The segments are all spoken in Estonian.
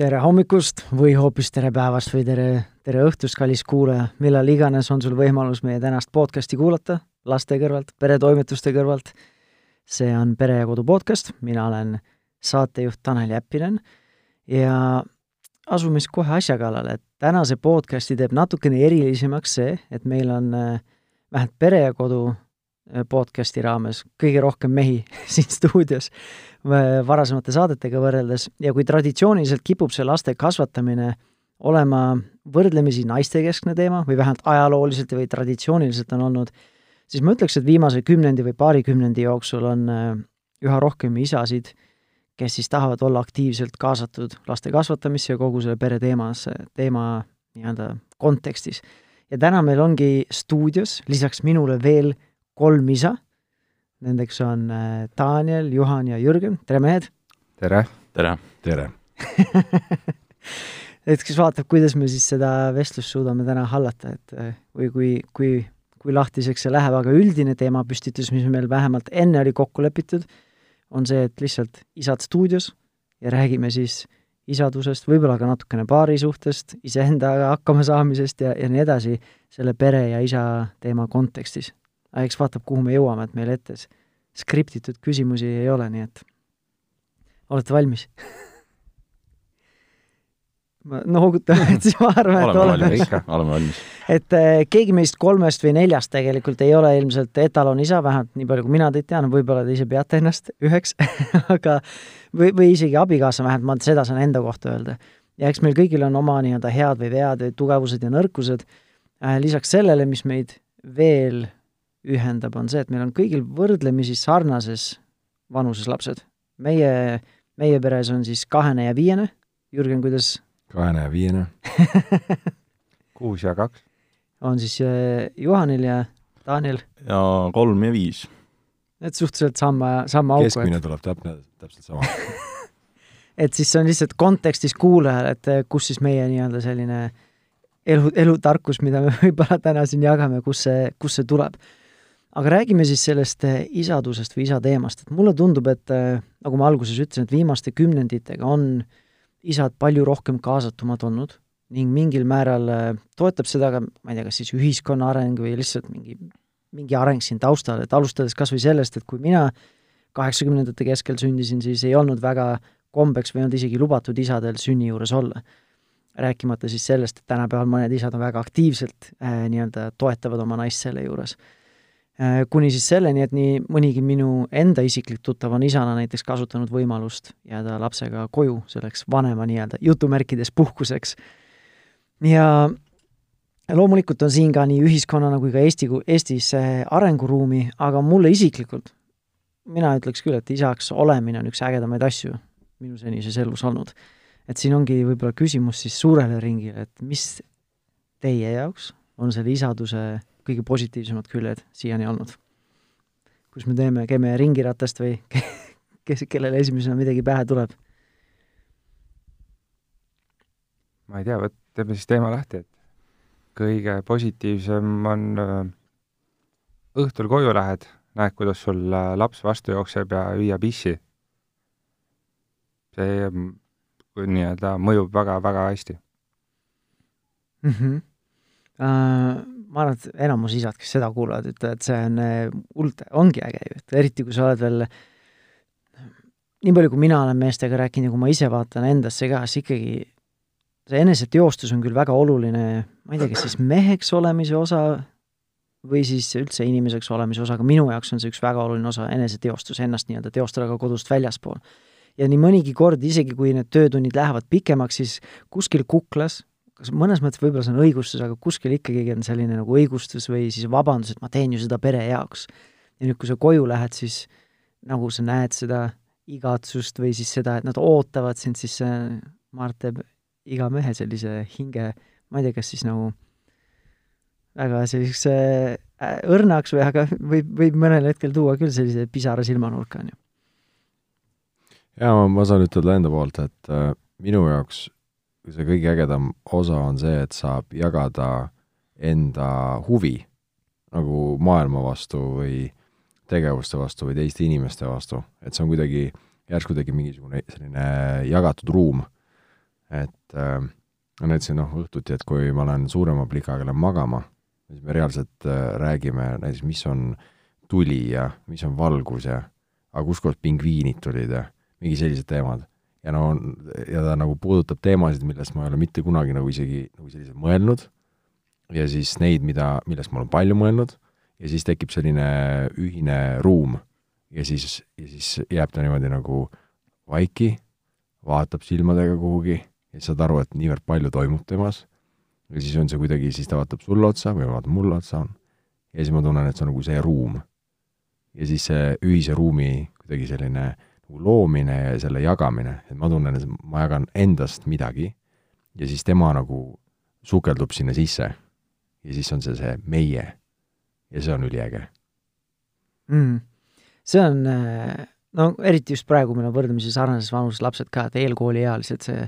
tere hommikust või hoopis tere päevast või tere, tere õhtust, kallis kuulaja, millal iganes on sul võimalus meie tänast podcasti kuulata, laste kõrvalt, peretoimetuste kõrvalt. see on Pere ja Kodu podcast, mina olen saatejuht Tanel Jeppinen. Ja asume siis kohe asja kallale, et tänase podcasti teeb natukene erilisemaks see, et meil on äh, vähemalt Pere ja Kodu podcasti raames kõige rohkem mehi siin stuudios varasemate saadetega võrreldes ja kui traditsiooniliselt kipub see laste kasvatamine olema võrdlemisi naistekeskne teema või vähemalt ajalooliselt või traditsiooniliselt on olnud, siis ma ütleks, et viimase kümnendi või paari kümnendi jooksul on äh, üha rohkem isasid, kes siis tahavad olla aktiivselt kaasatud laste kasvatamisse ja kogu selle pere teemasse, teema nii-öelda kontekstis. ja täna meil ongi stuudios lisaks minule veel kolm isa Nendeks on äh, Daniel, Juhan ja Jürgen, tere mehed! tere! tere! tere! et kes vaatab, kuidas me siis seda vestlust suudame täna hallata, et äh, või kui, kui, kui lahtiseks see läheb, aga üldine teemapüstitus, mis meil vähemalt enne oli kokku lepitud, on see, et lihtsalt isad stuudios ja räägime siis isadusest, võib-olla ka natukene paarisuhtest, iseendaga hakkama saamisest ja, ja nii edasi, selle pere ja isa teema kontekstis aga eks vaatab, kuhu me jõuame, et meil ette skriptitud küsimusi ei ole, nii et olete valmis ma noogutan, et siis ma arvan, et oleme valmis, ikka, oleme valmis. et äh, keegi meist kolmest või neljast tegelikult ei ole ilmselt etalonisa, vähemalt nii palju, kui mina teid tean, võib-olla te ise peate ennast üheks aga või, või isegi abikaasa, vähemalt ma seda saan enda kohta öelda. ja eks meil kõigil on oma nii-öelda head või vead või tugevused ja nõrkused äh,, lisaks sellele, mis meid veel ühendab, on see, et meil on kõigil võrdlemisi sarnases vanuses lapsed. meie, meie peres on siis kahene ja viiene, Jürgen, kuidas? kahene ja viiene kuus ja kaks. on siis äh, Juhanil ja Daniel? ja kolm ja viis. et suhteliselt sama, sama auku. keskmine et... tuleb täpne, täpselt sama et siis see on lihtsalt kontekstis kuulajale, et äh, kus siis meie nii-öelda selline elu, elutarkus, mida me võib-olla täna siin jagame, kus see, kus see tuleb aga räägime siis sellest eh, isadusest või isa teemast, et mulle tundub, et eh, nagu ma alguses ütlesin, et viimaste kümnenditega on isad palju rohkem kaasatumad olnud ning mingil määral eh, toetab seda ka, ma ei tea, kas siis ühiskonna areng või lihtsalt mingi, mingi areng siin taustal, et alustades kas või sellest, et kui mina kaheksakümnendate keskel sündisin, siis ei olnud väga kombeks või ei olnud isegi lubatud isadel sünni juures olla. rääkimata siis sellest, et tänapäeval mõned isad on väga aktiivselt äh, nii-öelda toetavad oma naist selle juures kuni siis selleni, et nii mõnigi minu enda isiklik tuttav on isana näiteks kasutanud võimalust jääda lapsega koju selleks vanema nii-öelda jutumärkides puhkuseks. ja loomulikult on siin ka nii ühiskonnana kui ka Eesti, Eestis arenguruumi, aga mulle isiklikult, mina ütleks küll, et isaks olemine on üks ägedamaid asju minu senises elus olnud. et siin ongi võib-olla küsimus siis suurele ringile, et mis teie jaoks on selle isaduse kõige positiivsemad küljed siiani olnud. kus me teeme, käime ringiratast või kes, kellele esimesena midagi pähe tuleb? ma ei tea, vot teeme siis teema lahti, et kõige positiivsem on äh, õhtul koju lähed, näed, kuidas sul äh, laps vastu jookseb ja hüüab issi. see mm, nii-öelda mõjub väga-väga hästi mm. -hmm. Uh, ma arvan, et enamus isad, kes seda kuulavad, ütlevad, see on äh, hullult, ongi äge ju, et eriti kui sa oled veel nii palju, kui mina olen meestega rääkinud ja kui ma ise vaatan endasse ka, siis ikkagi see eneseteostus on küll väga oluline, ma ei tea, kas siis meheks olemise osa või siis üldse inimeseks olemise osa, aga minu jaoks on see üks väga oluline osa, eneseteostus, ennast nii-öelda teostada ka kodust väljaspool. ja nii mõnigi kord, isegi kui need töötunnid lähevad pikemaks, siis kuskil kuklas kas mõnes mõttes võib-olla see on õigustus, aga kuskil ikkagi on selline nagu õigustus või siis vabandus, et ma teen ju seda pere jaoks. ja nüüd, kui sa koju lähed, siis nagu sa näed seda igatsust või siis seda, et nad ootavad sind, siis see, ma arvan, et teeb iga mehe sellise hinge, ma ei tea, kas siis nagu väga selliseks äh, õrnaks või aga võib, võib mõnel hetkel tuua küll sellise pisara silmanurka, on ju. jaa, ma saan ütelda enda poolt, et äh, minu jaoks see kõige ägedam osa on see, et saab jagada enda huvi nagu maailma vastu või tegevuste vastu või teiste inimeste vastu, et see on kuidagi, järsku tekib mingisugune selline jagatud ruum. et äh, näitasin noh, õhtuti, et kui ma lähen suurema plikaga lähen magama, siis me reaalselt äh, räägime näiteks, mis on tuli ja mis on valgus ja aga kuskohast pingviinid tulid ja mingi sellised teemad. Ja no, ja ta nagu puudutab teemasid, millest ma ei ole mitte kunagi nagu isegi nagu selliselt mõelnud. Ja siis neid, mida, millest ma olen palju mõelnud ja siis tekib selline ühine ruum. Ja siis, ja siis jääb ta niimoodi nagu vaiki, vaatab silmadega kuhugi ja saad aru, et niivõrd palju toimub temas. Ja siis on see kuidagi, siis ta vaatab sulle otsa või vaatab mulle otsa. Ja siis ma tunnen, et see on nagu see ruum. ja siis see ühise ruumi kuidagi selline nagu loomine ja selle jagamine, et ma tunnen, et ma jagan endast midagi ja siis tema nagu sukeldub sinna sisse. ja siis on see see meie. Ja see on üliäge. Mm.. see on, äh, no eriti just praegu, meil on võrdlemisi sarnases vanuses lapsed ka, et eelkooliealised, see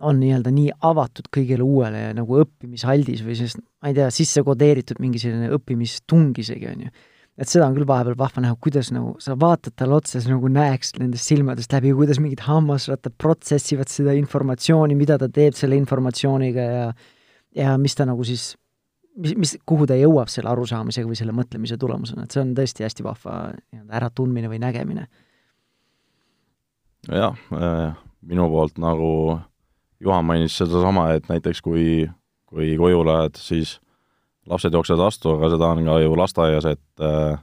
on nii-öelda nii avatud kõigele uuele ja nagu õppimishaldis või sellist, ma ei tea, sisse kodeeritud mingi selline õppimistung isegi, on ju et seda on küll vahepeal vahva näha, kuidas nagu sa vaatad talle otsa, sa nagu näeks nendest silmadest läbi, kuidas mingid hammasrattad protsessivad seda informatsiooni, mida ta teeb selle informatsiooniga ja ja mis ta nagu siis, mis, mis, kuhu ta jõuab selle arusaamisega või selle mõtlemise tulemusena, et see on tõesti hästi vahva nii-öelda äratundmine või nägemine. jah äh,, minu poolt nagu Juhan mainis sedasama, et näiteks kui, kui koju lähed, siis lapsed jooksevad vastu, aga seda on ka ju lasteaias, et äh,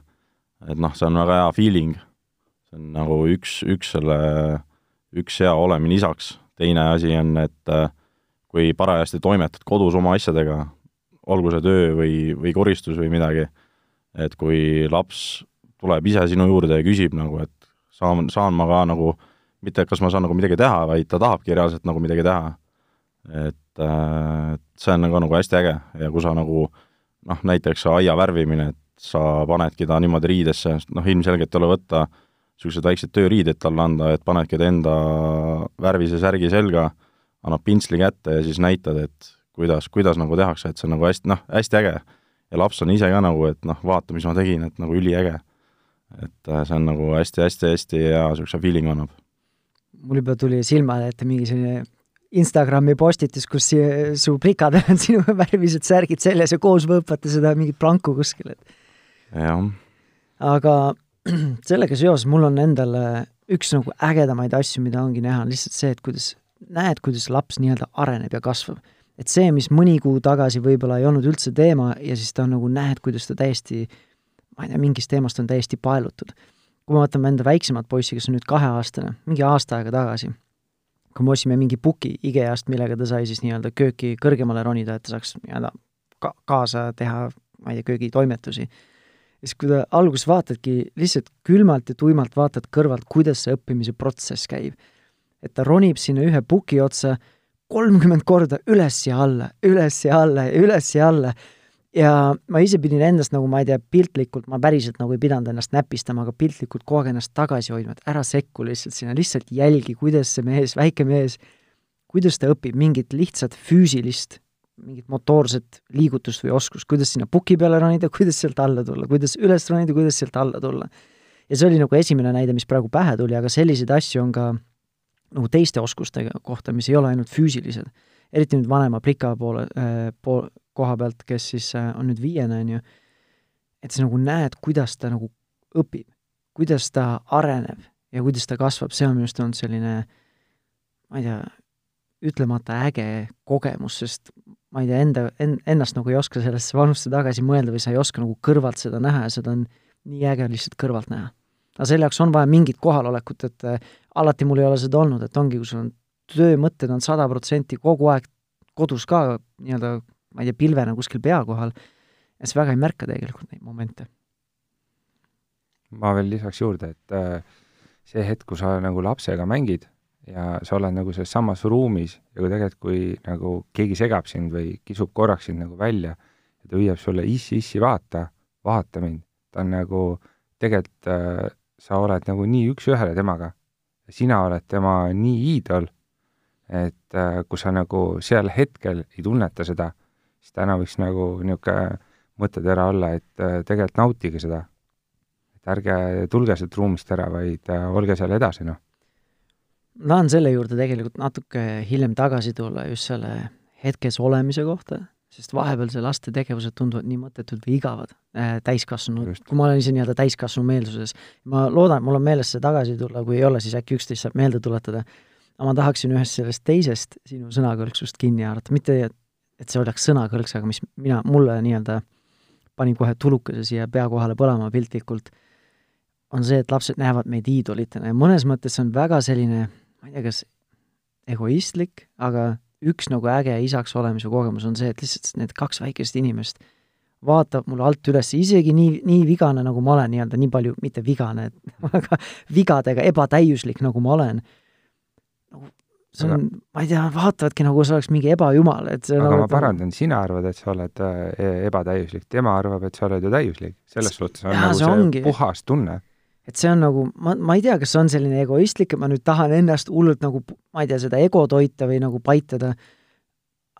et noh, see on väga hea feeling. see on nagu üks, üks selle, üks hea olemine isaks. teine asi on, et äh, kui parajasti toimetad kodus oma asjadega, olgu see töö või, või koristus või midagi, et kui laps tuleb ise sinu juurde ja küsib nagu, et saan, saan ma ka nagu, mitte et kas ma saan nagu midagi teha, vaid ta tahabki reaalselt nagu midagi teha. et äh, see on nagu, nagu hästi äge ja kui sa nagu äh, noh, näiteks aia värvimine, et sa panedki ta niimoodi riidesse, noh ilmselgelt ei ole võtta niisugused väiksed tööriided talle anda, et panedki ta enda värvise särgi selga, annab pintsli kätte ja siis näitad, et kuidas, kuidas nagu tehakse, et see on nagu hästi, noh, hästi äge. ja laps on ise ka nagu, et noh, vaata, mis ma tegin, et nagu üliäge. et äh, see on nagu hästi-hästi-hästi hea niisuguse feeling annab. mul juba tuli silmade ette mingi selline Instagrami postitus, kus su plikadel on sinu värvilised särgid seljas ja koos võõpate seda mingit planku kuskil, et jah. aga sellega seoses mul on endal üks nagu ägedamaid asju, mida ongi näha, on lihtsalt see, et kuidas, näed, kuidas laps nii-öelda areneb ja kasvab. et see, mis mõni kuu tagasi võib-olla ei olnud üldse teema ja siis ta nagu näed, kuidas ta täiesti, ma ei tea, mingist teemast on täiesti paelutud. kui me vaatame enda väiksemat poissi, kes on nüüd kaheaastane, mingi aasta aega tagasi kui me ostsime mingi puki IKEA-st, millega ta sai siis nii-öelda kööki kõrgemale ronida, et ta saaks nii-öelda ka-, kaasa teha, ma ei tea, köögitoimetusi. siis, kui ta alguses vaatadki, lihtsalt külmalt ja tuimalt vaatad kõrvalt, kuidas see õppimise protsess käib. et ta ronib sinna ühe puki otsa kolmkümmend korda üles ja alla, üles ja alla ja üles ja alla ja ma ise pidin endast nagu, ma ei tea, piltlikult, ma päriselt nagu ei pidanud ennast näpistama, aga piltlikult kogu aeg ennast tagasi hoidma, et ära sekku lihtsalt sinna, lihtsalt jälgi, kuidas see mees, väike mees, kuidas ta õpib mingit lihtsat füüsilist, mingit motoorset liigutust või oskust, kuidas sinna puki peale ronida, kuidas sealt alla tulla, kuidas üles ronida, kuidas sealt alla tulla. ja see oli nagu esimene näide, mis praegu pähe tuli, aga selliseid asju on ka nagu teiste oskuste kohta, mis ei ole ainult füüsilised. eriti nüüd vanema plika poole äh,, pool, koha pealt, kes siis äh, on nüüd viiene, on ju, et sa nagu näed, kuidas ta nagu õpib, kuidas ta areneb ja kuidas ta kasvab, see on minu arust olnud selline ma ei tea, ütlemata äge kogemus, sest ma ei tea, enda, en-, ennast nagu ei oska sellesse vanusse tagasi mõelda või sa ei oska nagu kõrvalt seda näha ja seda on nii äge lihtsalt kõrvalt näha. aga selle jaoks on vaja mingit kohalolekut, et äh, alati mul ei ole seda olnud, et ongi, kui sul on töömõtted on sada protsenti kogu aeg kodus ka nii-öelda ma ei tea, pilvena kuskil pea kohal, ja sa väga ei märka tegelikult neid momente. ma veel lisaks juurde, et äh, see hetk, kui sa nagu lapsega mängid ja sa oled nagu selles samas ruumis ja kui tegelikult, kui nagu keegi segab sind või kisub korraks sind nagu välja ja ta hüüab sulle issi, issi, vaata, vaata mind, ta on nagu, tegelikult äh, sa oled nagu nii üks-ühele temaga. sina oled tema nii iidol, et äh, kui sa nagu seal hetkel ei tunneta seda siis täna võiks nagu niisugune mõttetera olla, et äh, tegelikult nautige seda. et ärge tulge sealt ruumist ära, vaid äh, olge seal edasi, noh. ma tahan selle juurde tegelikult natuke hiljem tagasi tulla just selle hetkes olemise kohta, sest vahepeal see laste tegevused tunduvad nii mõttetud või igavad äh, täiskasvanud, kui ma olen ise nii-öelda täiskasvanu meelsuses. ma loodan, mul on meeles see tagasi tulla, kui ei ole, siis äkki üksteist saab meelde tuletada. aga ma tahaksin ühest sellest teisest sinu sõnakõlksust kinni haarata, mitte et, see oleks sõnakõlks, aga mis mina, mulle nii-öelda pani kohe tulukese siia pea kohale põlema piltlikult, on see, et lapsed näevad meid iidolitena. Ja mõnes mõttes see on väga selline, ma ei tea, kas egoistlik, aga üks nagu äge isaks olemise kogemus on see, et lihtsalt need kaks väikest inimest vaatab mulle alt üles, isegi nii, nii vigane, nagu ma olen nii-öelda, nii palju, mitte vigane, aga vigadega ebatäiuslik, nagu ma olen, nagu see on, ma ei tea, vaatavadki nagu see oleks mingi ebajumal, et see aga nagu, ma parandan, sina arvad, et sa oled äh, e- ebatäiuslik, tema arvab, et sa oled ju täiuslik. selles suhtes on Jaa, nagu see see ongi. puhas tunne. et see on nagu, ma, ma ei tea, kas see on selline egoistlik, et ma nüüd tahan ennast hullult nagu, ma ei tea, seda ego toita või nagu paitada,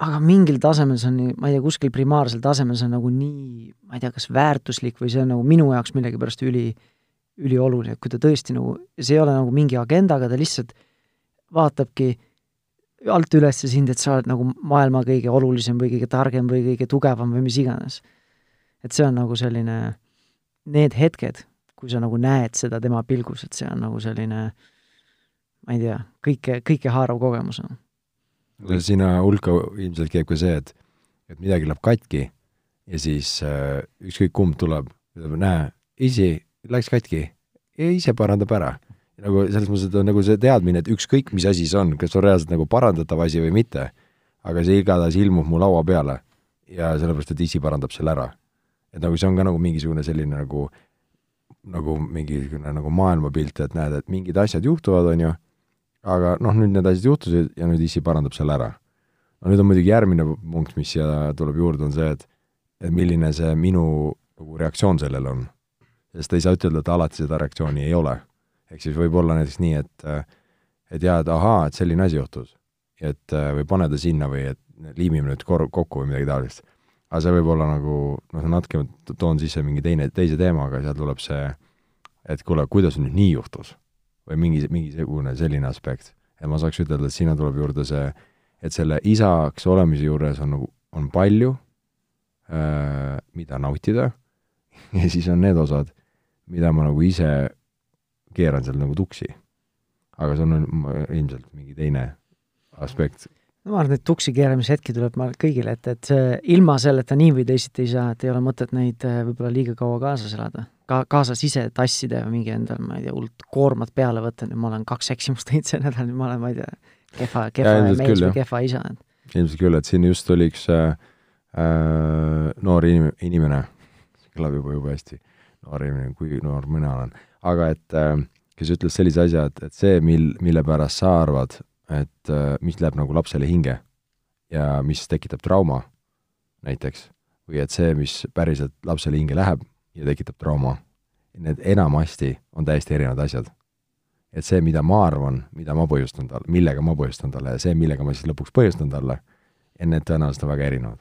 aga mingil tasemel see on nii, ma ei tea, kuskil primaarsel tasemel see on nagu nii, ma ei tea, kas väärtuslik või see on nagu minu jaoks millegipärast üli, ülioluline, et kui ta tõesti nagu, see ei ole nagu mingi agendaga, ta lihtsalt vaatabki alt üles sind, et sa oled nagu maailma kõige olulisem või kõige targem või kõige tugevam või mis iganes. et see on nagu selline, need hetked, kui sa nagu näed seda tema pilgus, et see on nagu selline, ma ei tea, kõike, kõikehaarav kogemus on. sinna hulka ilmselt käib ka see, et, et midagi läheb katki ja siis äh, ükskõik kumb tuleb, ütleb, näe, isi, läks katki ja ise parandab ära. Nagu selles mõttes, et on nagu see teadmine, et ükskõik, mis asi see on, kas on reaalselt nagu parandatav asi või mitte, aga see igatahes ilmub mu laua peale ja sellepärast, et isi parandab selle ära. et nagu see on ka nagu mingisugune selline nagu, nagu mingisugune nagu maailmapilt, et näed, et mingid asjad juhtuvad, on ju, aga noh, nüüd need asjad juhtusid ja nüüd isi parandab selle ära. no nüüd on muidugi järgmine punkt, mis siia tuleb juurde, on see, et et milline see minu nagu reaktsioon sellele on. sest ei saa ütelda, et alati seda reaktsiooni ei ole. Ehk siis võib olla näiteks nii, et et jaa, et ahaa, et selline asi juhtus. et või pane ta sinna või et liimime nüüd kor-, kokku või midagi taolist. aga see võib olla nagu, noh, natuke toon sisse mingi teine, teise teema, aga seal tuleb see, et kuule, kuidas nüüd nii juhtus? või mingi, mingisugune selline aspekt. et ma saaks ütelda, et sinna tuleb juurde see, et selle isaks olemise juures on nagu, on palju äh,, mida nautida ja siis on need osad, mida ma nagu ise keeran seal nagu tuksi. aga see on ilmselt mingi teine aspekt. no ma arvan, et tuksi keeramise hetki tuleb ma kõigile ette, et see, ilma selleta nii või teisiti ei saa, et ei ole mõtet neid äh, võib-olla liiga kaua kaasas elada. Ka-, kaasas ise tassida ja mingi endal, ma ei tea, hullult koormat peale võtta, nüüd ma olen kaks eksimust teinud see nädal, nüüd ma olen, ma ei tea, kehva, kehva ilmselt mees küll, või kehva isa, ilmselt küll, et siin just oli üks äh, äh, noor inim-, inimene, kõlab juba jube hästi, noor inimene, kui noor mina olen, aga et äh, kes ütles sellise asja, et, et see, mil, mille pärast sa arvad, et äh, mis läheb nagu lapsele hinge ja mis tekitab trauma näiteks, või et see, mis päriselt lapsele hinge läheb ja tekitab trauma, need enamasti on täiesti erinevad asjad. et see, mida ma arvan, mida ma põhjustan talle, millega ma põhjustan talle ja see, millega ma siis lõpuks põhjustan talle, need tõenäoliselt on väga erinevad.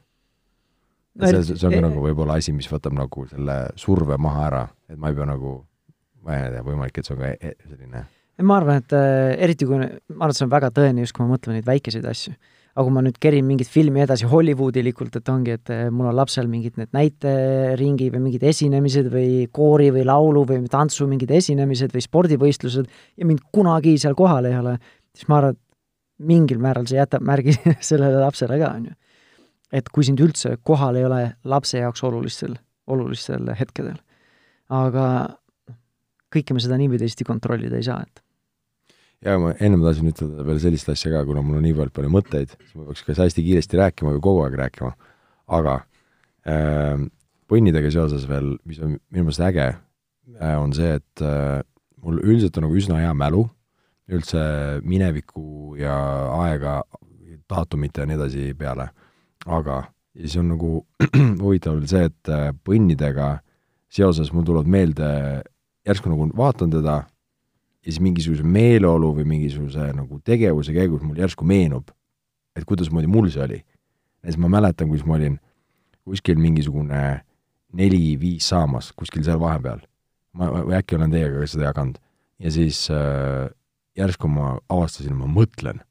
No see, see on ka nagu võib-olla asi, mis võtab nagu selle surve maha ära, et ma ei pea nagu, ma ei tea, võimalik, et see on ka e- selline ma arvan, et äh, eriti kui, ma arvan, et see on väga tõene just, kui ma mõtlen neid väikeseid asju. aga kui ma nüüd kerin mingit filmi edasi Hollywoodilikult, et ongi, et äh, mul on lapsel mingid need näiteringi või mingid esinemised või koori või laulu või tantsu mingid esinemised või spordivõistlused ja mind kunagi seal kohal ei ole, siis ma arvan, et mingil määral see jätab märgi sellele lapsele ka, on ju. et kui sind üldse kohal ei ole lapse jaoks olulistel, olulistel hetkedel. aga kõike me seda nii või teisiti kontrollida ei saa, et. Ja ma ennem tahtsin ütelda veel sellist asja ka, kuna mul on nii palju, mõtteid, siis ma peaks kas hästi kiiresti rääkima või kogu aeg rääkima, aga äh, põnnidega seoses veel, mis on minu meelest äge äh,, on see, et äh, mul üldiselt on nagu üsna hea mälu, üldse mineviku ja aega, daatumite ja nii edasi peale, aga siis on nagu huvitav veel see, et äh, põnnidega seoses mul tuleb meelde, järsku nagu vaatan teda ja siis mingisuguse meeleolu või mingisuguse nagu tegevuse käigus mul järsku meenub, et kuidasmoodi mul see oli. näiteks ma mäletan, kus ma olin kuskil mingisugune neli-viis saamas, kuskil seal vahepeal. ma, või äkki olen teiega ka seda jaganud. ja siis äh, järsku ma avastasin, ma mõtlen.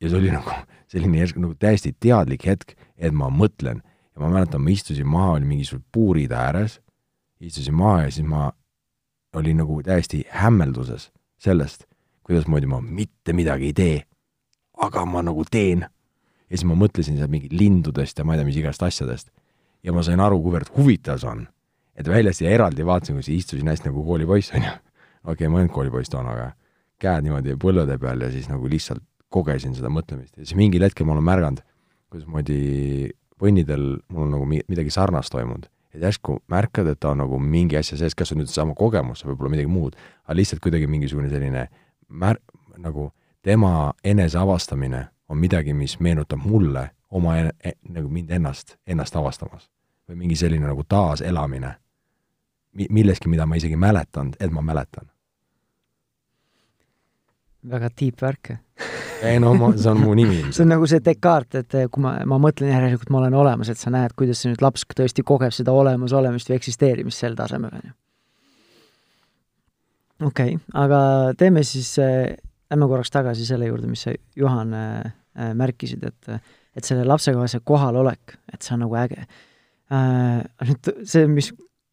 ja see oli nagu selline järsku nagu täiesti teadlik hetk, et ma mõtlen. ja ma mäletan, ma istusin maha, olin mingisugused puurid ääres, istusin maha ja siis ma olin nagu täiesti hämmelduses sellest, kuidasmoodi ma mitte midagi ei tee, aga ma nagu teen. ja siis ma mõtlesin seal mingi lindudest ja ma ei tea, mis igast asjadest. ja ma sain aru, kuivõrd huvitav see on. et väljast ja eraldi vaatasin, kui istusin hästi nagu koolipoiss, on ju. okei okay,, ma ei olnud koolipoiss toona, aga käed niimoodi põlvede peal ja siis nagu lihtsalt kogesin seda mõtlemist ja siis mingil hetkel ma olen märganud, kuidasmoodi põnnidel mul on nagu midagi sarnast toimunud et järsku märkad, et ta on nagu mingi asja sees, kas see on nüüd sama kogemus, võib-olla midagi muud, aga lihtsalt kuidagi mingisugune selline mär-, nagu tema eneseavastamine on midagi, mis meenutab mulle oma en-, e, nagu mind ennast, ennast avastamas. või mingi selline nagu taaselamine mi-, milleski, mida ma isegi mäletanud, et ma mäletan. väga deep värk ei no ma, see on mu nimi see on nagu see Descartes, et kui ma, ma mõtlen järelikult ma olen olemas, et sa näed, kuidas see nüüd laps tõesti kogeb seda olemasolemist või eksisteerimist sel tasemel, on ju. okei okay,, aga teeme siis äh,, lähme korraks tagasi selle juurde, mis sa, Juhan äh,, märkisid, et et selle lapsega see kohalolek, et see on nagu äge äh,. nüüd see, mis,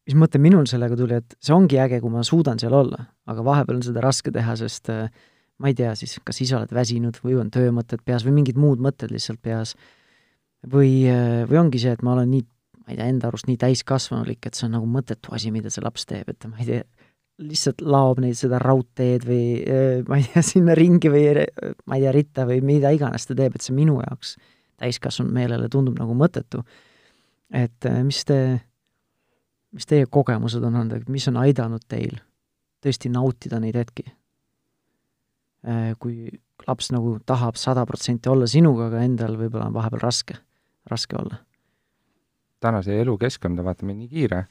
mis mõte minul sellega tuli, et see ongi äge, kui ma suudan seal olla, aga vahepeal on seda raske teha, sest äh, ma ei tea siis, kas ise oled väsinud või on töömõtted peas või mingid muud mõtted lihtsalt peas, või, või ongi see, et ma olen nii, ma ei tea, enda arust nii täiskasvanulik, et see on nagu mõttetu asi, mida see laps teeb, et ma ei tea, lihtsalt laob neid seda raudteed või ma ei tea, sinna ringi või ma ei tea, ritta või mida iganes ta teeb, et see minu jaoks täiskasvanud meelele tundub nagu mõttetu. et mis te, mis teie kogemused on olnud, mis on aidanud teil tõesti nautida neid hetki? Äh, kui laps nagu tahab sada protsenti olla sinuga, aga endal võib-olla on vahepeal raske, raske olla. tänase elukeskkond on vaata meil nii kiire,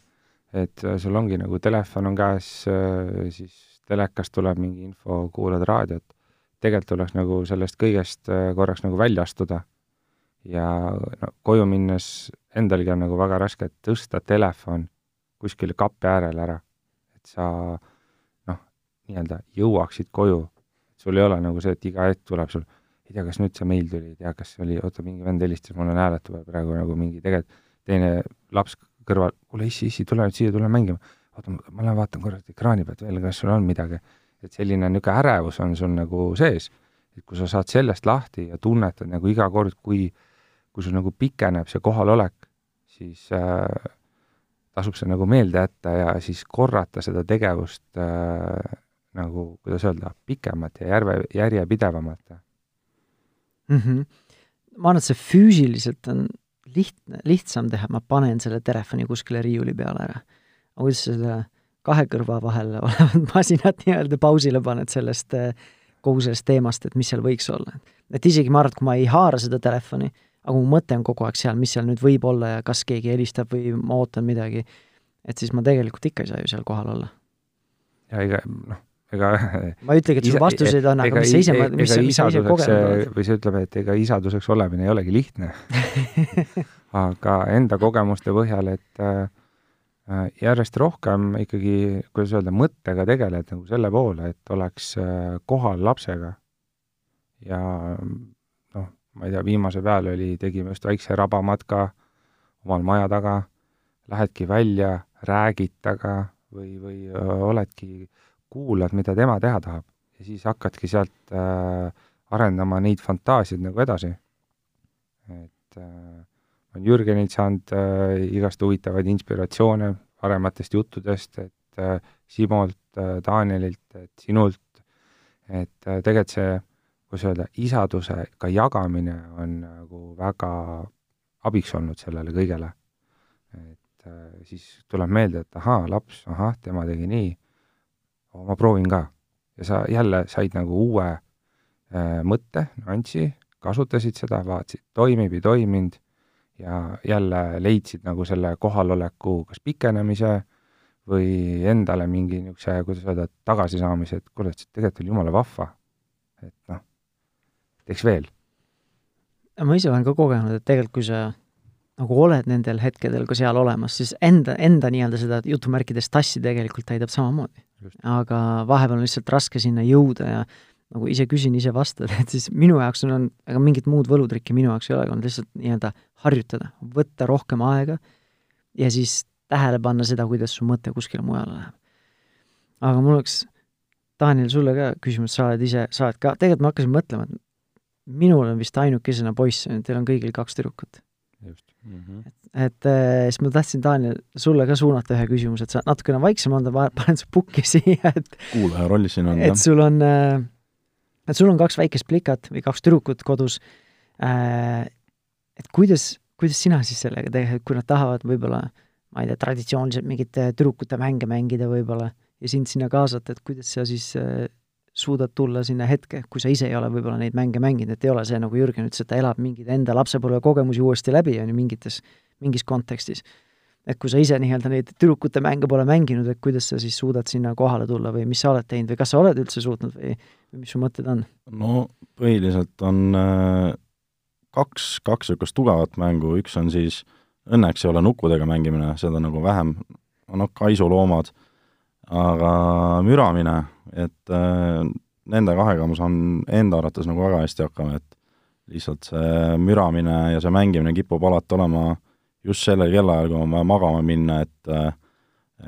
et äh, sul ongi nagu telefon on käes, äh, siis telekast tuleb mingi info, kuulad raadiot, tegelikult tuleks nagu sellest kõigest korraks nagu välja astuda. ja no koju minnes endalgi on nagu väga raske tõsta telefon kuskile kapi äärele ära, et sa noh, nii-öelda jõuaksid koju sul ei ole nagu see, et iga hetk tuleb sul, ei tea, kas nüüd see meil tuli, ei tea, kas oli, oota, mingi vend helistas mulle hääletu peal praegu nagu mingi tegelikult teine laps kõrval, kuule issi, issi, tule nüüd siia, tule mängima. oota, ma lähen vaatan korra ekraani pealt veel, kas sul on midagi. et selline niisugune ärevus on sul nagu sees. et kui sa saad sellest lahti ja tunnetad nagu iga kord, kui, kui sul nagu pikeneb see kohalolek, siis äh, tasub see nagu meelde jätta ja siis korrata seda tegevust äh, nagu, kuidas öelda, pikemat ja järve, järjepidevamalt mm. -hmm. ma arvan, et see füüsiliselt on lihtne, lihtsam teha, ma panen selle telefoni kuskile riiuli peale ära. aga kuidas sa seda kahe kõrva vahel olevat masinat nii-öelda pausile paned sellest, äh, kogu sellest teemast, et mis seal võiks olla. et isegi ma arvan, et kui ma ei haara seda telefoni, aga mu mõte on kogu aeg seal, mis seal nüüd võib olla ja kas keegi helistab või ma ootan midagi, et siis ma tegelikult ikka ei saa ju seal kohal olla. ja ega noh, ega ma ei ütlegi, et sul vastuseid on, aga mis sa ise, mis sa, mis sa ise kogenud oled? või sa ütleme, et ega isaduseks olemine ei olegi lihtne aga enda kogemuste põhjal, et äh, järjest rohkem ikkagi, kuidas öelda, mõttega tegeled nagu selle poole, et oleks äh, kohal lapsega. ja noh, ma ei tea, viimase peal oli, tegime just väikse rabamatka omal maja taga, lähedki välja, räägid taga või, või öö, oledki äh, kuulad, mida tema teha tahab ja siis hakkadki sealt äh, arendama neid fantaasiaid nagu edasi. et äh, olen Jürgenilt saanud äh, igast huvitavaid inspiratsioone varematest juttudest, et äh, Simolt äh,, Danielilt, et sinult, et äh, tegelikult see, kuidas öelda, isadusega jagamine on nagu väga abiks olnud sellele kõigele. et äh, siis tuleb meelde, et ahaa, laps, ahah, tema tegi nii ma proovin ka. ja sa jälle said nagu uue äh, mõtte, nüansi, kasutasid seda, vaatasid, toimib, ei toiminud, ja jälle leidsid nagu selle kohaloleku kas pikenemise või endale mingi niisuguse, kuidas öelda, tagasisaamise, et kuule, tegelikult oli jumala vahva. et noh, teeks veel. ma ise olen ka kogenud, et tegelikult kui sa nagu oled nendel hetkedel ka seal olemas, siis enda, enda nii-öelda seda jutumärkides tassi tegelikult täidab samamoodi. aga vahepeal on lihtsalt raske sinna jõuda ja nagu ise küsin, ise vastan, et siis minu jaoks on, ega mingit muud võlutrikki minu jaoks ei ole olnud, lihtsalt nii-öelda harjutada, võtta rohkem aega ja siis tähele panna seda, kuidas su mõte kuskile mujale läheb. aga mul oleks, Daniel, sulle ka küsimus, sa oled ise, sa oled ka, tegelikult ma hakkasin mõtlema, et minul on vist ainukesena poiss, teil on kõigil kaks tüdrukut. Mm. -hmm. et, et äh, siis ma tahtsin, Daniel, sulle ka suunata ühe küsimuse, et sa natukene vaiksem olnud, panen su pukki siia, et kuulaja rollis siin on, et sul on äh, et sul on kaks väikest plikat või kaks tüdrukut kodus äh,, et kuidas, kuidas sina siis sellega tegeled, kui nad tahavad võib-olla, ma ei tea, traditsiooniliselt mingit tüdrukute mänge mängida võib-olla ja sind sinna kaasata, et kuidas sa siis suudad tulla sinna hetke, kui sa ise ei ole võib-olla neid mänge mänginud, et ei ole see, nagu Jürgen ütles, et ta elab mingeid enda lapsepõlvekogemusi uuesti läbi, on ju, mingites, mingis kontekstis. Et kui sa ise nii-öelda neid tüdrukute mänge pole mänginud, et kuidas sa siis suudad sinna kohale tulla või mis sa oled teinud või kas sa oled üldse suutnud või, või mis su mõtted on? no põhiliselt on äh, kaks, kaks niisugust tugevat mängu, üks on siis, õnneks ei ole nukkudega mängimine, seda nagu vähem, noh, kaisuloomad, aga müramine, et äh, nende kahega ma saan enda arvates nagu väga hästi hakkama, et lihtsalt see müramine ja see mängimine kipub alati olema äh, just sellel kellaajal, kui on vaja magama minna, et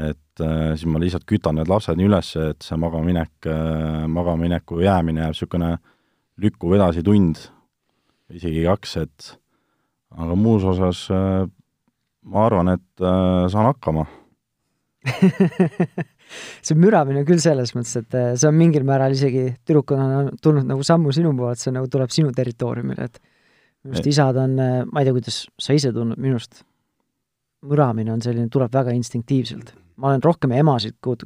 et siis ma lihtsalt kütan need lapsed nii üles, et see magaminek, magamamineku jäämine jääb niisugune lükkuv edasi tund, isegi kaks, et aga muus osas ma arvan, et saan hakkama see müramine küll selles mõttes, et see on mingil määral isegi tüdrukuna tulnud nagu sammu sinu poolt, see nagu tuleb sinu territooriumile, et minu arust isad on, ma ei tea, kuidas sa ise tundnud, minu arust müramine on selline, tuleb väga instinktiivselt. ma olen rohkem emasid ko-,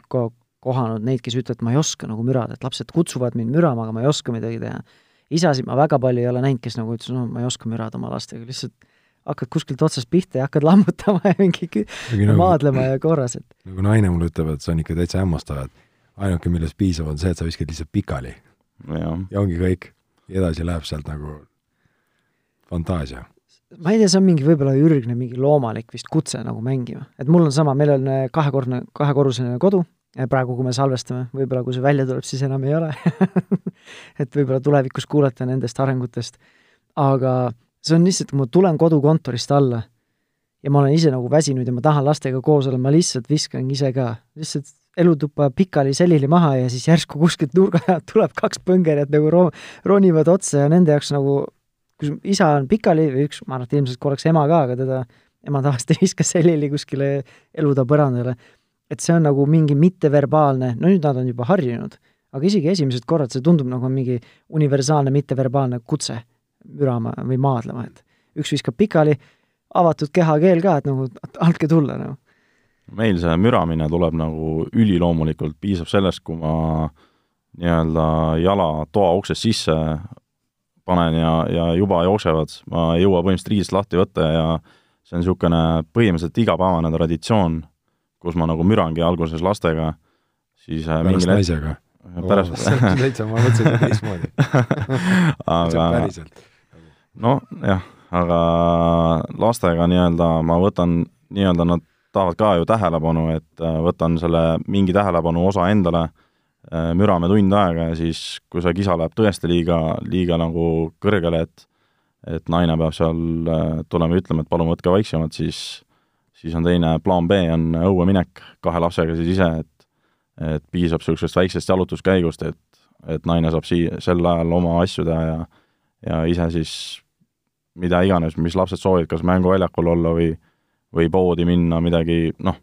kohanud, neid, kes ütlevad, ma ei oska nagu mürada, et lapsed kutsuvad mind mürama, aga ma ei oska midagi teha. isasid ma väga palju ei ole näinud, kes nagu ütles, no ma ei oska mürada oma lastega, lihtsalt hakkad kuskilt otsast pihta ja hakkad lammutama ja mingi nagu, maadlema ja korras, et nagu naine mulle ütleb, et see on ikka täitsa hämmastav, et ainuke, millest piisab, on see, et sa viskad lihtsalt pikali. ja ongi kõik. edasi läheb sealt nagu fantaasia ma ei tea, see on mingi võib-olla ürgne, mingi loomalik vist kutse nagu mängima. et mul on sama, meil on äh, kahekordne, kahekorruseline kodu, praegu, kui me salvestame, võib-olla kui see välja tuleb, siis enam ei ole et võib-olla tulevikus kuulete nendest arengutest. aga see on lihtsalt, kui ma tulen kodukontorist alla ja ma olen ise nagu väsinud ja ma tahan lastega koos olla, ma lihtsalt viskan ise ka, lihtsalt elutuppa pikali selili maha ja siis järsku kuskilt nurga alt tuleb kaks põngerjat nagu ro-, ronivad otsa ja nende jaoks nagu kui isa on pikali või üks, ma arvan, et ilmselt korraks ema ka, aga teda, ema tavaliselt viskas selili kuskile eluta põrandale. et see on nagu mingi mitteverbaalne, no nüüd nad on juba harjunud, aga isegi esimesed korrad see tundub nagu mingi universaalne mitteverbaalne kutse mürama või maadlema, et üks viskab pikali, avatud kehakeel ka, et nagu andke tulla nagu. meil see müramine tuleb nagu üliloomulikult, piisab sellest, kui ma nii-öelda jala toa uksest sisse panen ja, ja juba jooksevad, ma ei jõua põhimõtteliselt riidest lahti võtta ja see on niisugune põhimõtteliselt igapäevane traditsioon, kus ma nagu mürangi alguses lastega, siis äh, pärast naisega? pärast oh, täitsa, ma mõtlesin teistmoodi aga nojah, aga lastega nii-öelda ma võtan, nii-öelda nad tahavad ka ju tähelepanu, et äh, võtan selle mingi tähelepanu osa endale Äh, mürame tund aega ja siis, kui see kisa läheb tõesti liiga, liiga nagu kõrgele, et et naine peab seal äh, tulema ja ütlema, et palun võtke vaiksemalt, siis siis on teine, plaan B on õue minek kahe lapsega siis ise, et et piisab niisugusest väiksest jalutuskäigust, et et naine saab sii-, sel ajal oma asju teha ja ja ise siis mida iganes, mis lapsed soovivad, kas mänguväljakul olla või või poodi minna midagi, noh,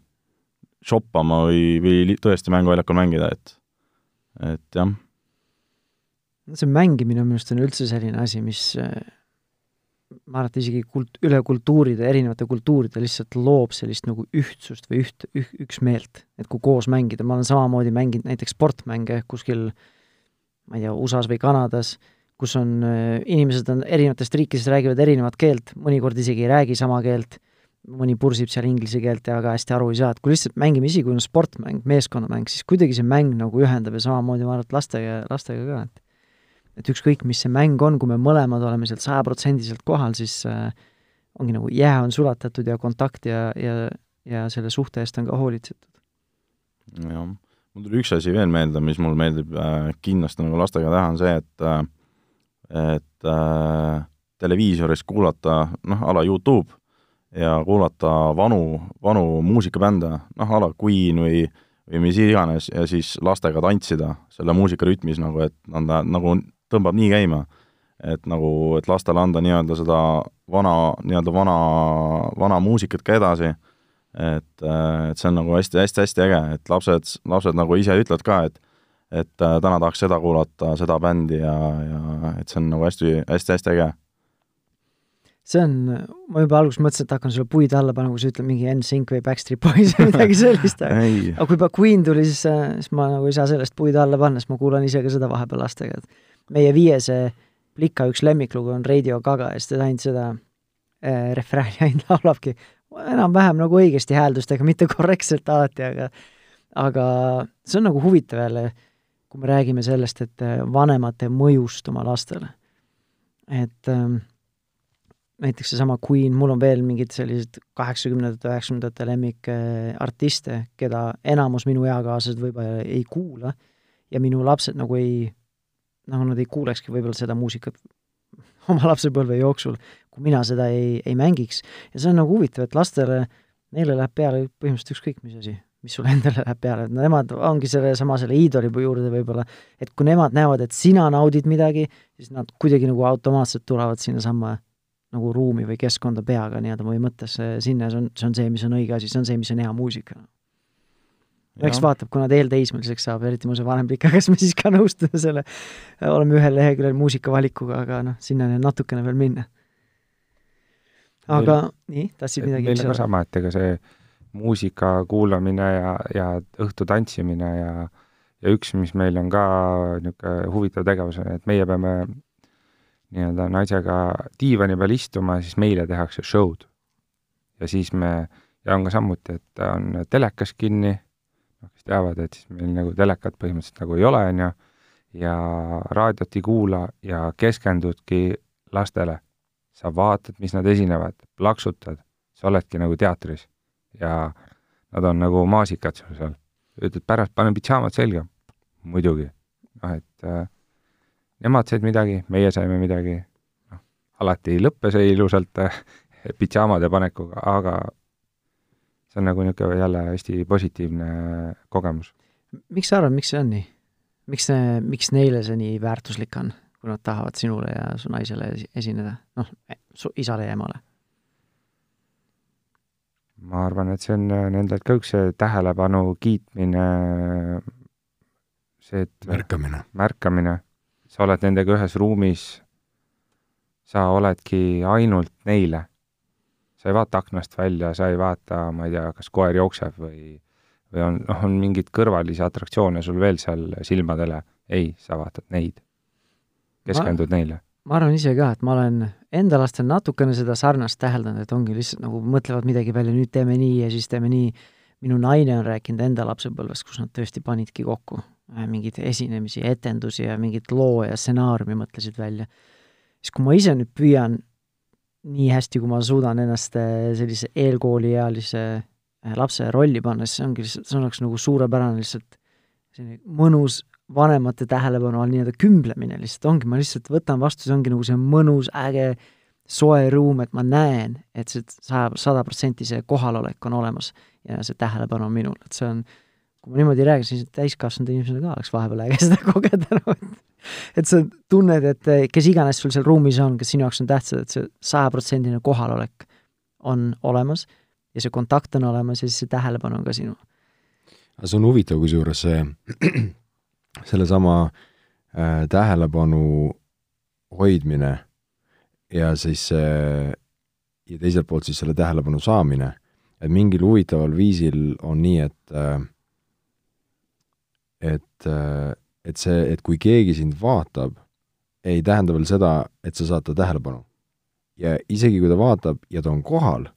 shoppama või, või tõesti mänguväljakul mängida, et et jah. see mängimine minu arust on üldse selline asi, mis ma arvan, et isegi kult-, üle kultuuride, erinevate kultuuride lihtsalt loob sellist nagu ühtsust või üht, üh-, üksmeelt. et kui koos mängida, ma olen samamoodi mänginud näiteks sportmänge kuskil ma ei tea, USA-s või Kanadas, kus on, inimesed on erinevatest riikidest, räägivad erinevat keelt, mõnikord isegi ei räägi sama keelt mõni pursib seal inglise keelt ja väga hästi aru ei saa, et kui lihtsalt mängime isegi, kui on sportmäng, meeskonnamäng, siis kuidagi see mäng nagu ühendab ja samamoodi ma arvan, et lastega, lastega ka, et et ükskõik, mis see mäng on, kui me mõlemad oleme sealt sajaprotsendiliselt kohal, siis äh, ongi nagu jää on sulatatud ja kontakt ja, ja, ja selle suhte eest on ka hoolitsetud. jah, mul tuli üks asi veel meelde, mis mul meeldib äh, kindlasti nagu lastega teha, on see, et äh, et äh, televiisoris kuulata, noh, a la Youtube, ja kuulata vanu, vanu muusikabände, noh, a la Queen või või mis iganes, ja siis lastega tantsida selle muusika rütmis nagu, et anda, nagu tõmbab nii käima, et nagu, et lastele anda nii-öelda seda vana, nii-öelda vana, vana muusikat ka edasi, et, et see on nagu hästi-hästi-hästi äge, et lapsed, lapsed nagu ise ütlevad ka, et et äh, täna tahaks seda kuulata, seda bändi ja, ja et see on nagu hästi, hästi-hästi äge. see on, ma juba alguses mõtlesin, et hakkan sulle puid alla panema, kui sa ütled mingi NSYNC või Backstreet Boys või midagi sellist, aga aga kui juba Queen tuli, siis, siis ma nagu ei saa sellest puid alla panna, sest ma kuulan ise ka seda vahepeal lastega, et meie viiese plika üks lemmiklugu on Radio Gaga ja siis ta ainult seda äh, refrääni ainult laulabki enam-vähem nagu õigesti hääldustega, mitte korrektselt alati, aga aga see on nagu huvitav jälle kui me räägime sellest, et äh, vanemate mõjust oma lastele. et ähm, näiteks seesama Queen, mul on veel mingid sellised kaheksakümnendate, üheksakümnendate lemmikartiste, keda enamus minu eakaaslased võib-olla ei kuula ja minu lapsed nagu ei, nagu nad ei kuulekski võib-olla seda muusikat oma lapsepõlve jooksul, kui mina seda ei, ei mängiks. ja see on nagu huvitav, et lastele, neile läheb peale põhimõtteliselt ükskõik mis asi mis sulle endale läheb peale, et nemad ongi sellesama selle iidoli juurde võib-olla, et kui nemad näevad, et sina naudid midagi, siis nad kuidagi nagu automaatselt tulevad sinnasamma nagu ruumi või keskkonda peaga nii-öelda või mõttesse sinna, see on, see on see, mis on õige asi, see on see, mis on hea muusika. eks vaatab, kuna ta eelteismeliseks saab, eriti mu see vanem pika, kas me siis ka nõustume selle, oleme ühel leheküljel muusikavalikuga, aga noh, sinnani on natukene veel minna. aga meil, nii, tahtsid midagi meil on ka sama, et ega see muusika kuulamine ja, ja õhtu tantsimine ja ja üks, mis meil on ka niisugune huvitav tegevus, on, et meie peame nii-öelda naisega diivani peal istuma, siis meile tehakse show'd. ja siis me, ja on ka samuti, et on telekas kinni, noh, kes teavad, et siis meil nagu telekat põhimõtteliselt nagu ei ole, on ju, ja raadiot ei kuula ja keskendudki lastele. sa vaatad, mis nad esinevad, plaksutad, sa oledki nagu teatris ja nad on nagu maasikad sul seal. ütled pärast, panen pidžaamad selga. muidugi. noh, et äh, nemad said midagi, meie saime midagi, noh, alati ei lõppe see ilusalt äh, pidžaamade panekuga, aga see on nagu niisugune jälle hästi positiivne kogemus. miks sa arvad, miks see on nii? miks see, miks neile see nii väärtuslik on, kui nad tahavad sinule ja su naisele esineda, noh, su isale ja emale? Ma arvan, et see on äh, nendelt ka üks tähelepanu kiitmine, see, et märkamine. märkamine, sa oled nendega ühes ruumis, sa oledki ainult neile. sa ei vaata aknast välja, sa ei vaata, ma ei tea, kas koer jookseb või, või on, noh, on mingeid kõrvalisi atraktsioone sul veel seal silmadele. ei, sa vaatad neid. keskendud ma, neile. Ma arvan ise ka, et ma olen enda lastel natukene seda sarnast täheldanud, et ongi lihtsalt nagu mõtlevad midagi välja, nüüd teeme nii ja siis teeme nii. minu naine on rääkinud enda lapsepõlvest, kus nad tõesti panidki kokku äh, mingeid esinemisi, etendusi ja mingit loo ja stsenaariumi mõtlesid välja. siis kui ma ise nüüd püüan nii hästi, kui ma suudan ennast äh, sellise eelkooliealise äh, lapse rolli panna, siis see ongi lihtsalt, see oleks nagu suurepärane lihtsalt selline mõnus vanemate tähelepanu all nii-öelda kümblemine lihtsalt ongi, ma lihtsalt võtan vastu, see ongi nagu see mõnus, äge, soe ruum, et ma näen, et see saja, sada protsenti see kohalolek on olemas ja see tähelepanu on minul, et see on, kui ma niimoodi räägin, siis täiskasvanud inimesele ka oleks vahepeal äge seda kogeda nagu et sa tunned, et kes iganes sul seal ruumis on, kes sinu jaoks on tähtsad, et see sajaprotsendine kohalolek on olemas ja see kontakt on olemas ja siis see tähelepanu on ka sinul. see on huvitav, kusjuures see sellesama äh, tähelepanu hoidmine ja siis see ja teiselt poolt siis selle tähelepanu saamine, et mingil huvitaval viisil on nii, et äh, et, äh, et see, et kui keegi sind vaatab, ei tähenda veel seda, et sa saad ta tähelepanu. ja isegi, kui ta vaatab ja ta on kohal,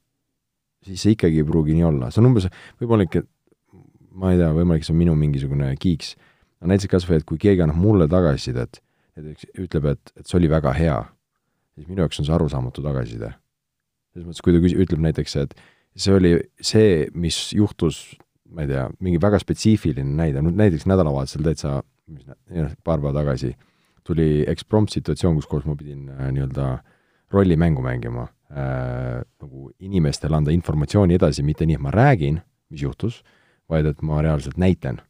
siis see ikkagi ei pruugi nii olla, see on umbes, võib-olla ikka, ma ei tea, võimalik see on minu mingisugune kiiks no näiteks kas või, et kui keegi annab mulle tagasisidet, näiteks ütleb, et, et see oli väga hea, siis minu jaoks on see arusaamatu tagasiside. selles mõttes, kui ta küs-, ütleb näiteks, et see oli see, mis juhtus, ma ei tea, mingi väga spetsiifiline näide, no näiteks nädalavahetusel täitsa, mis nä-, paar päeva tagasi, tuli eksprompt situatsioon, kus kohas ma pidin äh, nii-öelda rollimängu mängima äh,, nagu inimestele anda informatsiooni edasi, mitte nii, et ma räägin, mis juhtus, vaid et ma reaalselt näitan.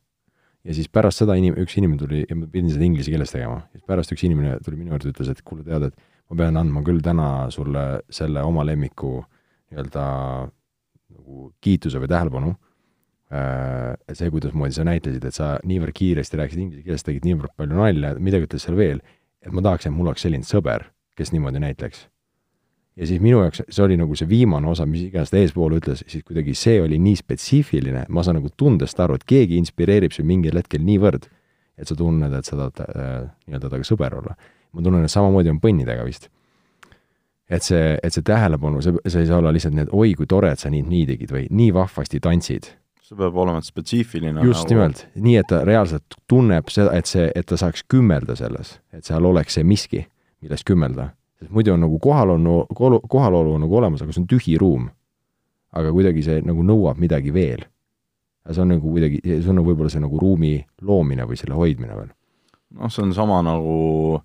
Ja siis pärast seda inim-, üks inimene tuli ma pidin seda inglise keeles tegema, siis pärast üks inimene tuli minu juurde, ütles, et kuule, tead, et ma pean andma küll täna sulle selle oma lemmiku nii-öelda nagu kiituse või tähelepanu. Äh,, see, kuidasmoodi sa näitasid, et sa niivõrd kiiresti rääkisid inglise keeles, tegid niivõrd palju nalja, midagi ütles seal veel, et ma tahaks, et mul oleks selline sõber, kes niimoodi näitleks ja siis minu jaoks see oli nagu see viimane osa, mis iganes ta eespool ütles, siis kuidagi see oli nii spetsiifiline, ma saan nagu tundest aru, et keegi inspireerib sind mingil hetkel niivõrd, et sa tunned, et sa tahad äh, nii-öelda temaga sõber olla. ma tunnen, et samamoodi on põnnidega vist. et see, et see tähelepanu, see, see ei saa olla lihtsalt nii, et oi, kui tore, et sa nii, nii tegid või nii vahvasti tantsid. see peab olema spetsiifiline. just nagu... nimelt, nii et ta reaalselt tunneb seda, et see, et ta saaks kümmelda selles, et seal oleks see miski, milles kümmelda sest muidu on nagu kohalolu, kohalolu on nagu olemas, aga see on tühi ruum. aga kuidagi see nagu nõuab midagi veel. see on nagu kuidagi, see on nagu võib-olla see nagu ruumi loomine või selle hoidmine veel. noh, see on sama nagu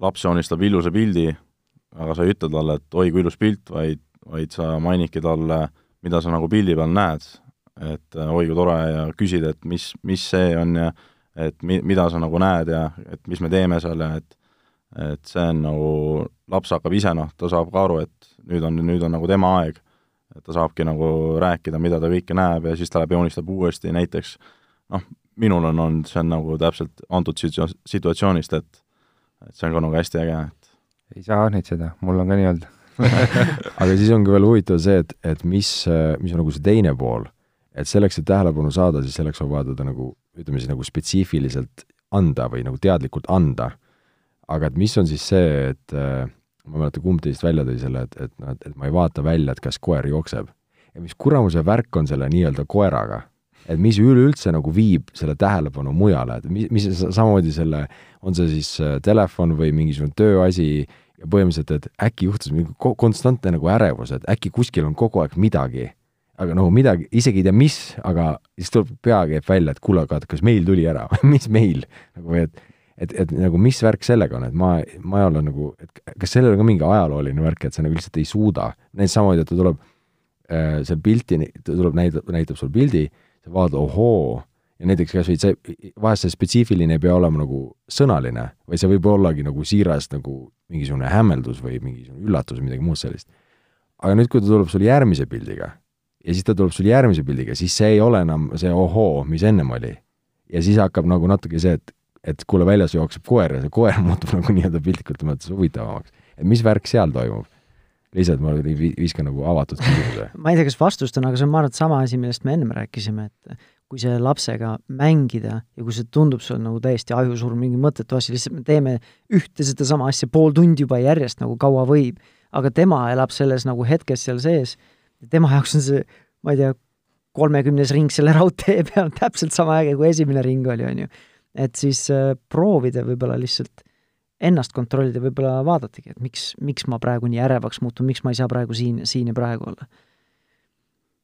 laps joonistab ilusa pildi, aga sa ei ütle talle, et oi kui ilus pilt, vaid, vaid sa mainidki talle, mida sa nagu pildi peal näed. et oi kui tore ja küsid, et mis, mis see on ja et mi-, mida sa nagu näed ja et mis me teeme seal ja et et see on nagu, laps hakkab ise noh, ta saab ka aru, et nüüd on, nüüd on nagu tema aeg. et ta saabki nagu rääkida, mida ta kõike näeb ja siis ta läheb joonistab uuesti näiteks noh, minul on olnud, see on nagu täpselt antud situ-, situatsioonist, et et see on ka nagu hästi äge, et ei saa õnnitseda, mul on ka nii olnud. Aga siis ongi veel huvitav see, et, et mis, mis on nagu see teine pool, et selleks, et tähelepanu saada, siis selleks on vaja teda nagu, ütleme siis nagu spetsiifiliselt anda või nagu teadlikult anda aga et mis on siis see, et äh, ma ei mäleta, kumb teist välja tõi selle, et, et noh, et, et ma ei vaata välja, et kas koer jookseb. ja mis kuramuse värk on selle nii-öelda koeraga? et mis üleüldse nagu viib selle tähelepanu mujale, et mis, mis samamoodi selle, on see siis äh, telefon või mingisugune tööasi, ja põhimõtteliselt, et äkki juhtus mingi konstantne nagu ärevus, et äkki kuskil on kogu aeg midagi, aga nagu midagi, isegi ei tea, mis, aga siis tuleb, pea käib välja, et kuule, aga kas meil tuli ära mis meil? nagu, et et, et nagu mis värk sellega on, et ma, ma ei ole nagu, et kas sellel on ka mingi ajalooline värk, et sa nagu lihtsalt ei suuda, näiteks samamoodi, et ta tuleb äh, seal pilti, ta tuleb, näitab, näitab sulle pildi, sa vaatad, ohoo, ja näiteks kas või see, vahest see spetsiifiline ei pea olema nagu sõnaline, vaid see võib ollagi nagu siiras nagu mingisugune hämmeldus või mingisugune üllatus või midagi muud sellist. aga nüüd, kui ta tuleb sul järgmise pildiga ja siis ta tuleb sul järgmise pildiga, siis see ei ole enam see ohoo, mis ennem oli. ja siis hakkab nagu natuke see, et et kuule, väljas jookseb koer ja see koer muutub nagu nii-öelda piltlikult mõttes huvitavamaks. et mis värk seal toimub? lihtsalt ma viskan nagu avatud küsimuse. ma ei tea, kas vastust on, aga see on, ma arvan, et sama asi, millest me ennem rääkisime, et kui see lapsega mängida ja kui see tundub sulle nagu täiesti ajusurm, mingi mõttetu asi, lihtsalt me teeme ühte sedasama asja pool tundi juba järjest nagu kaua võib, aga tema elab selles nagu hetkes seal sees, tema jaoks on see, ma ei tea, kolmekümnes ring selle raudtee peal täpselt sama äge, kui esimene ring oli, on ju et siis äh, proovida võib-olla lihtsalt ennast kontrollida, võib-olla vaadatagi, et miks, miks ma praegu nii ärevaks muutun, miks ma ei saa praegu siin, siin ja praegu olla.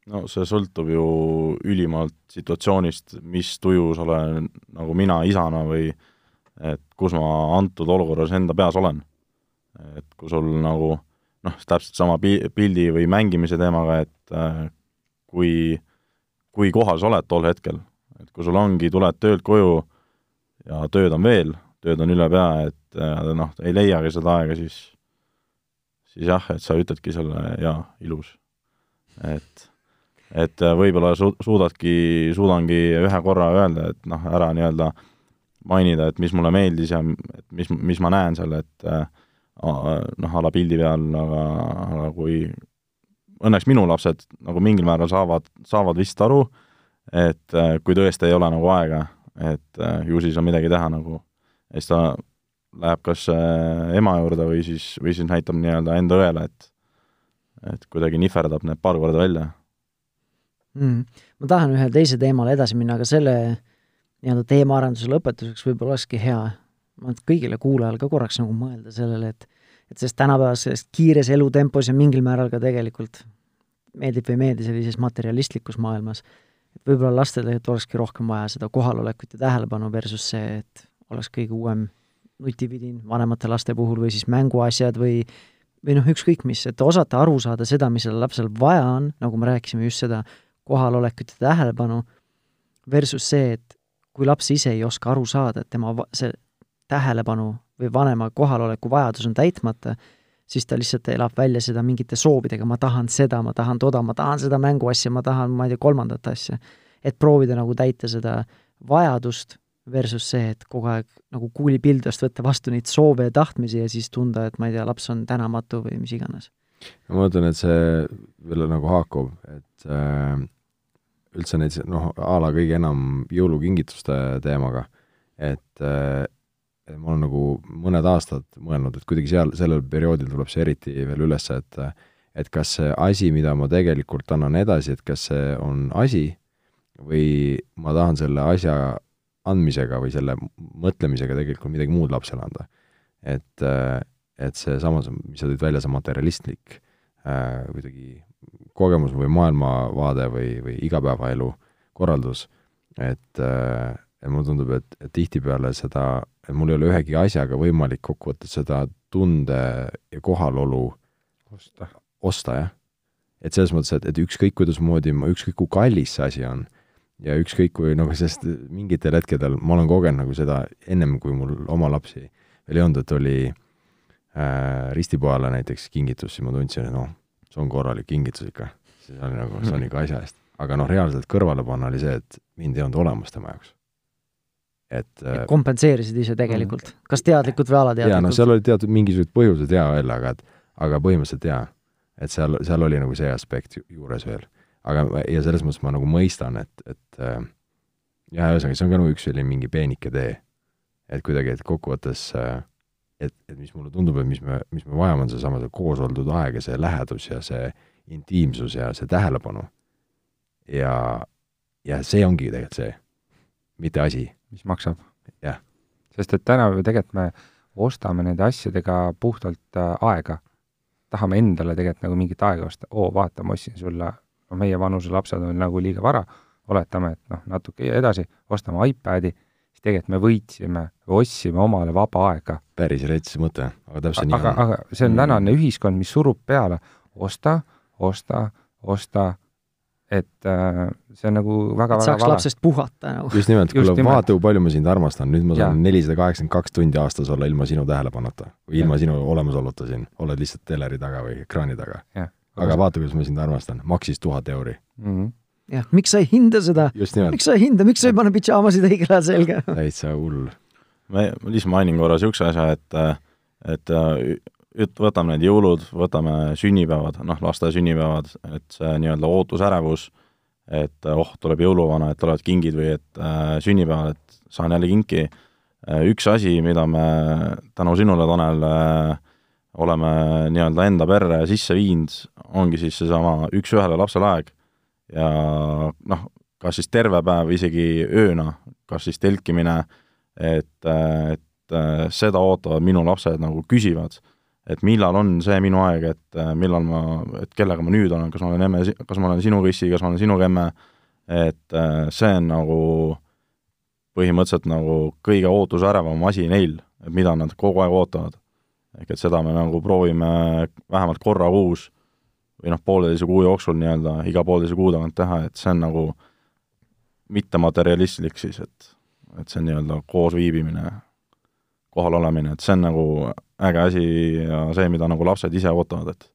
no see sõltub ju ülimalt situatsioonist, mis tujus olen nagu mina isana või et kus ma antud olukorras enda peas olen. et kui sul nagu noh, täpselt sama pi-, pildi või mängimise teemaga, et äh, kui, kui kohal sa oled tol hetkel, et kui sul ongi, tuled töölt koju, ja tööd on veel, tööd on üle pea, et äh, noh, ei leiagi seda aega, siis siis jah, et sa ütledki selle jaa, ilus. et, et äh, võib-olla su-, suudadki, suudangi ühe korra öelda, et noh, ära nii-öelda mainida, et mis mulle meeldis ja mis, mis ma näen seal, et äh, noh, a la pildi peal, aga, aga kui õnneks minu lapsed nagu mingil määral saavad, saavad vist aru, et kui tõesti ei ole nagu aega et äh, ju siis on midagi teha nagu. ja siis ta läheb kas äh, ema juurde või siis, või siis näitab nii-öelda enda õele, et et kuidagi nihverdab need paar korda välja mm.. ma tahan ühele teise teemale edasi minna, aga selle nii-öelda teemaarenduse lõpetuseks võib-olla olekski hea, ma kõigile kuulajale ka korraks nagu mõelda sellele, et et selles tänapäevases kiires elutempos ja mingil määral ka tegelikult meeldib või ei meeldi sellises materialistlikus maailmas, et võib-olla lastel tegelikult olekski rohkem vaja seda kohalolekut ja tähelepanu versus see, et oleks kõige uuem nutividin vanemate laste puhul või siis mänguasjad või või noh, ükskõik mis, et osata aru saada seda, mis sellel lapsel vaja on, nagu me rääkisime, just seda kohalolekut ja tähelepanu, versus see, et kui laps ise ei oska aru saada, et tema see tähelepanu või vanema kohaloleku vajadus on täitmata, siis ta lihtsalt elab välja seda mingite soovidega, ma tahan seda, ma tahan toda, ma tahan seda mänguasja, ma tahan, ma ei tea, kolmandat asja. et proovida nagu täita seda vajadust versus see, et kogu aeg nagu kuulipildust võtta vastu neid soove ja tahtmisi ja siis tunda, et ma ei tea, laps on tänamatu või mis iganes. ma mõtlen, et see veel nagu haakub, et äh, üldse neid noh, a la kõige enam jõulukingituste teemaga, et äh, ma olen nagu mõned aastad mõelnud, et kuidagi seal, sellel perioodil tuleb see eriti veel üles, et et kas see asi, mida ma tegelikult annan edasi, et kas see on asi või ma tahan selle asja andmisega või selle mõtlemisega tegelikult midagi muud lapsele anda. et, et seesama, mis sa tõid välja, see materialistlik äh, kuidagi kogemus või maailmavaade või, või igapäevaelu korraldus, et äh, ja mulle tundub, et, et tihtipeale seda, et mul ei ole ühegi asjaga võimalik kokkuvõttes seda tunde ja kohalolu osta, osta, jah. et selles mõttes, et, et ükskõik kuidasmoodi ma, ükskõik kui kallis see asi on ja ükskõik kui nagu, sest mingitel hetkedel ma olen kogenud nagu seda ennem, kui mul oma lapsi veel ei olnud, et oli äh, ristipojale näiteks kingitus, siis ma tundsin, et noh, see on korralik kingitus ikka. siis oli nagu, see on ikka asja eest. aga noh, reaalselt kõrvale panna oli see, et mind ei olnud olemas tema jaoks et et kompenseerisid ise tegelikult, kas teadlikult või alateadlikult? jaa, no seal olid teatud mingisugused põhjused jaa jälle, aga et aga põhimõtteliselt jaa. et seal, seal oli nagu see aspekt ju, juures veel. aga, ja selles mõttes ma nagu mõistan, et, et äh, jah, ühesõnaga, see on ka nagu üks selline mingi peenike tee. et kuidagi, et kokkuvõttes äh, et, et mis mulle tundub, et mis me, mis me vajame, on seesama see koos oldud aeg ja see lähedus ja see intiimsus ja see tähelepanu. ja, ja see ongi tegelikult see, mitte asi mis maksab. jah. sest et tänapäeval tegelikult me ostame nende asjadega puhtalt äh, aega. tahame endale tegelikult nagu mingit aega osta, oo, vaata, ma ostsin sulle, no meie vanuse lapsed on nagu liiga vara, oletame, et noh, natuke edasi, ostame iPadi, siis tegelikult me võitsime, ostsime omale vaba aega. päris rets mõte, aga täpselt nii on. aga see on Mm. tänane ühiskond, mis surub peale, osta, osta, osta, et äh, see on nagu et väga-väga saaks vale. lapsest puhata nagu. just nimelt, kuule, vaata, kui palju ma sind armastan, nüüd ma saan nelisada kaheksakümmend kaks tundi aastas olla ilma sinu tähelepanuta või ilma sinu olemasoluta siin, oled lihtsalt teleri taga või ekraani taga. jah. aga vaata, kuidas ma sind armastan, maksis tuhat euri. mm -hmm. jah, miks sa ei hinda seda, miks sa ei hinda, miks sa ei pane pidžaamasid õigel ajal selga? täitsa hull. ma, ma lihtsalt mainin korra niisuguse asja, et et äh, üt-, võtame need jõulud, võtame sünnipäevad, noh, laste sünnipäevad, et see nii-öelda ootusärevus, et äh, oh, tuleb jõuluvana, et tulevad kingid või et äh, sünnipäeval, et saan jälle kinki äh,, üks asi, mida me tänu sinule, Tanel äh,, oleme nii-öelda enda perre sisse viinud, ongi siis seesama üks-ühele lapsele aeg. ja noh, kas siis terve päev, isegi ööna, kas siis telkimine, et, et äh, seda ootavad minu lapsed nagu küsivad, et millal on see minu aeg, et äh, millal ma, et kellega ma nüüd olen, kas ma olen emme, kas ma olen sinuga issi, kas ma olen sinuga emme, et äh, see on nagu põhimõtteliselt nagu kõige ootusärevam asi neil, et mida nad kogu aeg ootavad. ehk et seda me nagu proovime vähemalt korra kuus või noh, pooleteise kuu jooksul nii-öelda iga pooleteise kuu tagant teha, et see on nagu mittematerialistlik siis, et, et see on nii-öelda koos viibimine, kohal olemine, et see on nagu äge asi ja see, mida nagu lapsed ise ootavad, et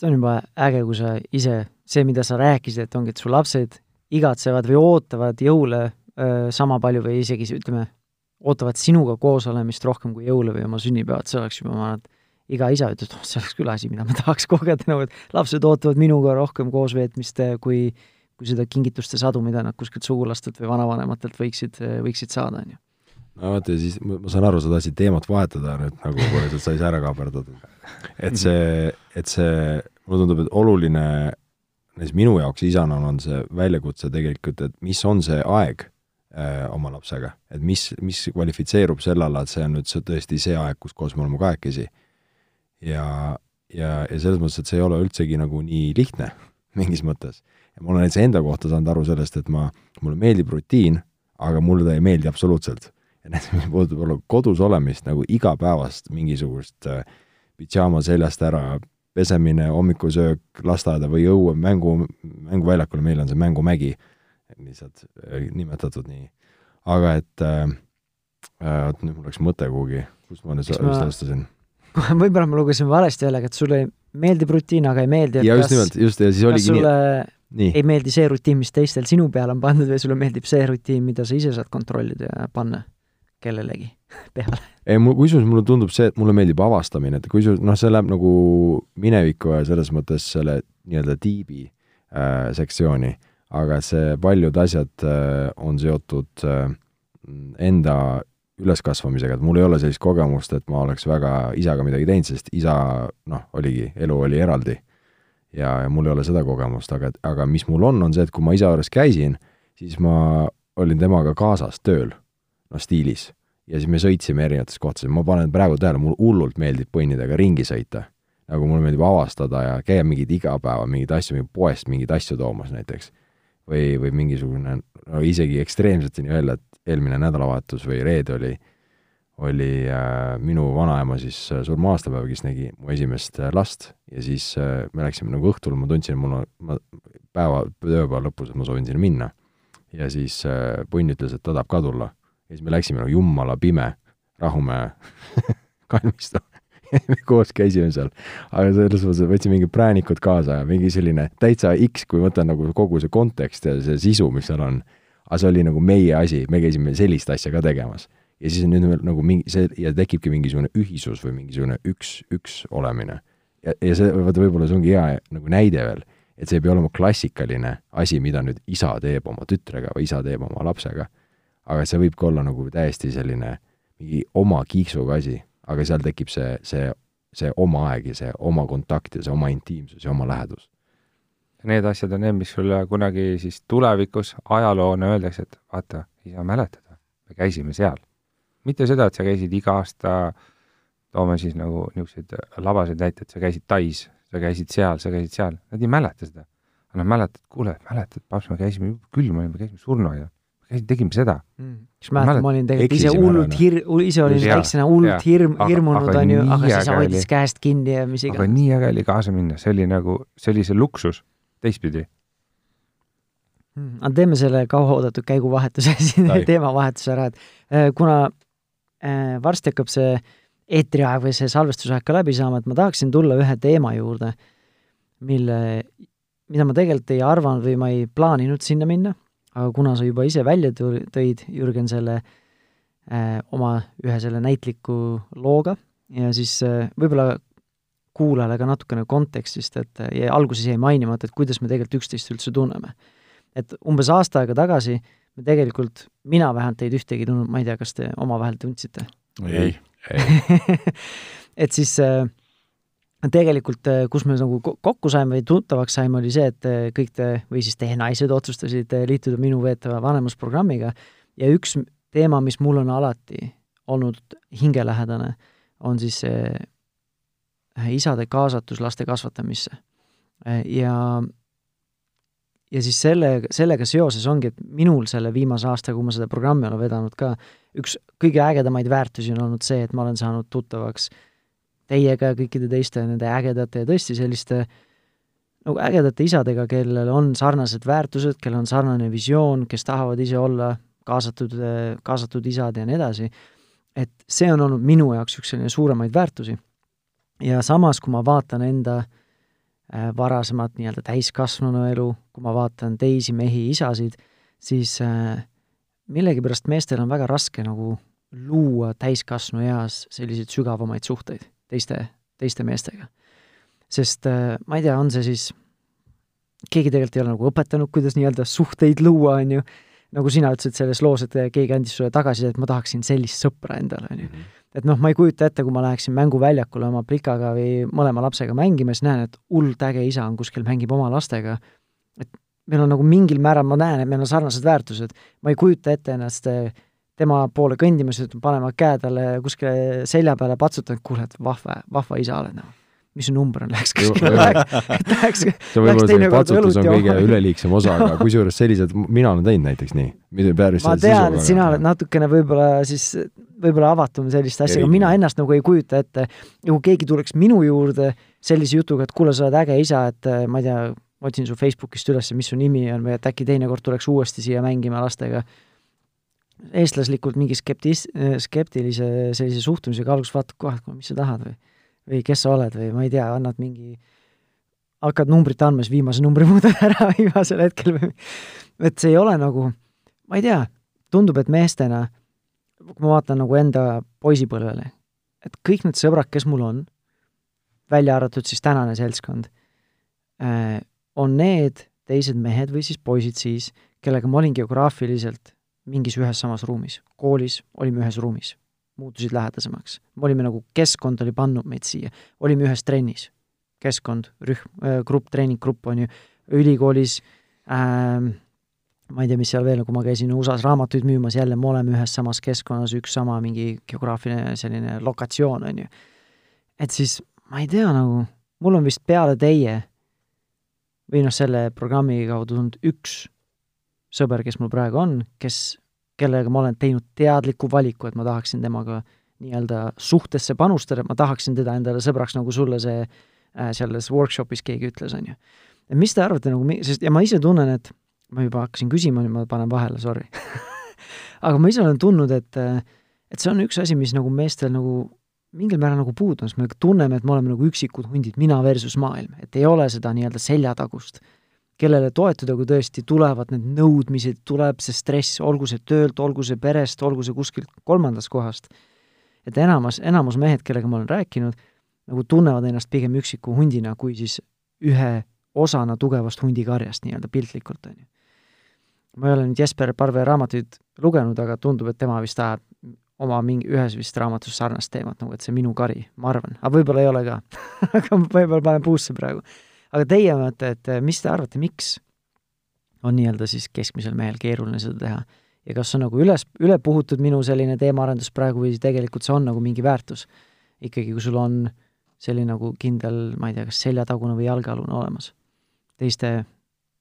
see on juba äge, kui sa ise, see, mida sa rääkisid, et ongi, et su lapsed igatsevad või ootavad jõule öö, sama palju või isegi ütleme, ootavad sinuga koos olemist rohkem kui jõule või oma sünnipäevad, see oleks juba, ma arvan, et iga isa ütleb, et oh, see oleks küll asi, mida ma tahaks kogeda, nagu et lapsed ootavad minuga rohkem koosveetmist, kui kui seda kingituste sadu, mida nad kuskilt sugulastelt või vanavanematelt võiksid, võiksid saada, on ju. No vaata, siis ma, saan aru, sa tahtsid teemat vahetada nüüd nagu põhimõtteliselt sai see ära kaaperdatud. et see, et see, mulle tundub, et oluline, näiteks minu jaoks isana on see väljakutse tegelikult, et mis on see aeg äh, oma lapsega, et mis, mis kvalifitseerub selle alla, et see on nüüd see tõesti see aeg, kus koos me oleme kahekesi. ja, ja, ja selles mõttes, et see ei ole üldsegi nagu nii lihtne mingis mõttes. ma olen näiteks enda kohta saanud aru sellest, et ma, mulle meeldib rutiin, aga mulle ta ei meeldi absoluutselt. ja näiteks, mis puudutab olla kodus olemist nagu igapäevast mingisugust äh, pidžaama seljast ära, pesemine, hommikusöök, lasteaeda või õue, mängu, mänguväljakule, meil on see mängumägi, lihtsalt äh, nimetatud nii. aga et äh, äh, oot, nüüd mul läks mõte kuhugi, kust ma nüüd just alustasin? võib-olla ma lugesin valesti jällegi, et sulle meeldib rutiin, aga ei meeldi, et ja just kas, nimelt, just, ja siis oligi nii, sulle nii, ei meeldi see rutiin, mis teistel sinu peale on pandud või sulle meeldib see rutiin, mida sa ise saad kontrollida ja panna kellelegi peale? ei mul, kusjuures mulle tundub see, et mulle meeldib avastamine, et kusjuures noh, see läheb nagu minevikku ja selles mõttes selle nii-öelda tiibi äh, sektsiooni, aga see paljud asjad äh, on seotud äh, enda üleskasvamisega, et mul ei ole sellist kogemust, et ma oleks väga isaga midagi teinud, sest isa noh, oligi, elu oli eraldi. ja, ja mul ei ole seda kogemust, aga, aga mis mul on, on see, et kui ma isa juures käisin, siis ma olin temaga kaasas tööl, noh stiilis ja siis me sõitsime erinevates kohtades, ma panen praegu tähele, mulle hullult meeldib põnnidega ringi sõita. nagu mulle meeldib avastada ja käia mingeid igapäeva mingeid asju, mingi poest mingeid asju toomas näiteks. või, või mingisugune, no isegi ekstreemseteni öelda, et eelmine nädalavahetus või reede oli, oli äh, minu vanaema siis äh, surma aastapäev, kes nägi mu esimest äh, last ja siis äh, me läksime nagu õhtul, ma tundsin, mul on, ma päeva, tööpäeva lõpus, et ma soovin sinna minna. ja siis äh, põnn ütles, et ta tahab ka tulla ja siis me läksime nagu jumala pime Rahumäe kalmistu me koos käisime seal. aga selles mõttes, et võtsime mingid präänikud kaasa ja mingi selline täitsa X, kui võtta nagu kogu see kontekst ja see sisu, mis seal on. aga see oli nagu meie asi, me käisime sellist asja ka tegemas. ja siis nüüd meil nagu mingi see ja tekibki mingisugune ühisus või mingisugune üks, üks olemine. ja, ja see, vaata võib-olla see ongi hea nagu näide veel, et see ei pea olema klassikaline asi, mida nüüd isa teeb oma tütrega või isa teeb oma lapsega aga see võib ka olla nagu täiesti selline mingi oma kiiksuga asi, aga seal tekib see, see, see oma aeg ja see oma kontakt ja see oma intiimsus ja oma lähedus. Need asjad on need, mis sulle kunagi siis tulevikus ajaloona öeldakse, et vaata, isa, mäletad, me käisime seal. mitte seda, et sa käisid iga aasta, toome siis nagu niisuguseid labaseid näiteid, sa käisid Tais, sa käisid seal, sa käisid seal, nad ei mäleta seda. aga nad mäletavad, kuule, mäletad, paps, me käisime küll, me käisime surnuaial, käisime, tegime seda. Kas mäletad, ma olin tegelikult ise hullult ära, hir-, ise olin väiksena hullult hirm, Aga- hirmunud, aga onju, aga siis hoidis käest kinni ja mis aga iganes. nii äge oli kaasa minna, see oli nagu, see oli see luksus. Teistpidi. Mm, aga teeme selle kauaoodatud käiguvahetuse siin teemavahetuse ära, et äh, kuna äh, varsti hakkab see eetriaeg või see salvestusaeg ka läbi saama, et ma tahaksin tulla ühe teema juurde, mille, mida ma tegelikult ei arvanud või ma ei plaaninud sinna minna, aga kuna sa juba ise välja tõid, Jürgen, selle äh, oma ühe selle näitliku looga ja siis äh, võib-olla kuulajale ka natukene kontekstist, et äh, ja alguses jäi mainimata, et kuidas me tegelikult üksteist üldse tunneme. Et umbes aasta aega tagasi me tegelikult, mina vähemalt teid ühtegi tundnud, ma ei tea, kas te omavahel tundsite? ei, et siis äh, tegelikult, kus me nagu ko- kokku saime või tuttavaks saime, oli see, et äh, kõik te või siis teie naised otsustasid äh, liituda minu veetava vanemusprogrammiga ja üks teema, mis mul on alati olnud hingelähedane, on siis äh, isade kaasatus laste kasvatamisse. ja ja siis selle, sellega seoses ongi, et minul selle viimase aastaga, kui ma seda programmi olen vedanud ka, üks kõige ägedamaid väärtusi on olnud see, et ma olen saanud tuttavaks teiega ja kõikide teiste nende ägedate ja tõesti selliste nagu ägedate isadega, kellel on sarnased väärtused, kellel on sarnane visioon, kes tahavad ise olla kaasatud, kaasatud isad ja nii edasi, et see on olnud minu jaoks üks selline suuremaid väärtusi. ja samas, kui ma vaatan enda äh, varasemat nii-öelda täiskasvanu elu, kui ma vaatan teisi mehi, isasid, siis äh, millegipärast meestel on väga raske nagu luua täiskasvanu eas selliseid sügavamaid suhteid teiste, teiste meestega. sest äh, ma ei tea, on see siis, keegi tegelikult ei ole nagu õpetanud, kuidas nii-öelda suhteid luua, on ju, nagu sina ütlesid selles loos, et keegi andis sulle tagasisidet, et ma tahaksin sellist sõpra endale, on ju et noh, ma ei kujuta ette, kui ma läheksin mänguväljakule oma plikaga või mõlema lapsega mängima, siis näen, et hullult äge isa on kuskil, mängib oma lastega. et meil on nagu mingil määral, ma näen, et meil on sarnased väärtused. ma ei kujuta ette ennast äh, tema poole kõndimas, panema käe talle kuskile selja peale, patsutanud, kuule, et vahva, vahva isa oled nagu mis su number on, läheks kuskile, läheks, see võib-olla see patsutus on kõige üleliigsem osa, aga kusjuures sellised, mina olen teinud näiteks nii. ma tean, et sina oled natukene võib-olla siis, võib-olla avatum sellist asja, aga mina ennast nagu ei kujuta ette, kui keegi tuleks minu juurde sellise jutuga, et kuule, sa oled äge isa, et ma ei tea, otsin su Facebookist üles, mis su nimi on või et äkki teinekord tuleks uuesti siia mängima lastega eestlaslikult mingi skeptis-, skeptilise sellise suhtumisega alguses vaatad kohe, et mis sa tahad või või kes sa oled või ma ei tea, annad mingi, hakkad numbrit andma, siis viimase numbri muudad ära viimasel hetkel või et see ei ole nagu, ma ei tea, tundub, et meestena, kui ma vaatan nagu enda poisipõlvele, et kõik need sõbrad, kes mul on, välja arvatud siis tänane seltskond, äh, on need teised mehed või siis poisid siis, kellega ma olin geograafiliselt mingis ühes samas ruumis. koolis olime ühes ruumis muutusid lähedasemaks. me olime nagu, keskkond oli pannud meid siia, olime ühes trennis, keskkond, rühm äh,, grupp, treeninggrupp on ju, ülikoolis äh, ma ei tea, mis seal veel, kui ma käisin USA-s raamatuid müümas, jälle me oleme ühes samas keskkonnas, üks sama mingi geograafiline selline lokatsioon, on ju. et siis ma ei tea, nagu, mul on vist peale teie või noh, selle programmi kaudu tulnud üks sõber, kes mul praegu on, kes kellega ma olen teinud teadliku valiku, et ma tahaksin temaga nii-öelda suhtesse panustada, ma tahaksin teda endale sõbraks, nagu sulle see äh, selles workshopis keegi ütles, on ju. et mis te arvate nagu, sest ja ma ise tunnen, et ma juba hakkasin küsima, nüüd ma panen vahele, sorry aga ma ise olen tundnud, et et see on üks asi, mis nagu meestel nagu mingil määral nagu puudu on, sest me tunneme, et me oleme nagu üksikud hundid, mina versus maailm, et ei ole seda nii-öelda seljatagust kellele toetuda, kui tõesti tulevad need nõudmised, tuleb see stress, olgu see töölt, olgu see perest, olgu see kuskilt kolmandast kohast. et enamus, enamus mehed, kellega ma olen rääkinud, nagu tunnevad ennast pigem üksiku hundina, kui siis ühe osana tugevast hundikarjast nii-öelda piltlikult, on ju. ma ei ole nüüd Jesper Parve raamatuid lugenud, aga tundub, et tema vist ajab oma mingi, ühes vist raamatus sarnast teemat, nagu et see minu kari, ma arvan, aga võib-olla ei ole ka aga võib-olla panen puusse praegu aga teie mõte, et mis te arvate, miks on nii-öelda siis keskmisel mehel keeruline seda teha? ja kas on nagu üles, üle puhutud minu selline teemaarendus praegu või tegelikult see on nagu mingi väärtus? ikkagi, kui sul on selline nagu kindel, ma ei tea, kas seljatagune või jalgealune olemas teiste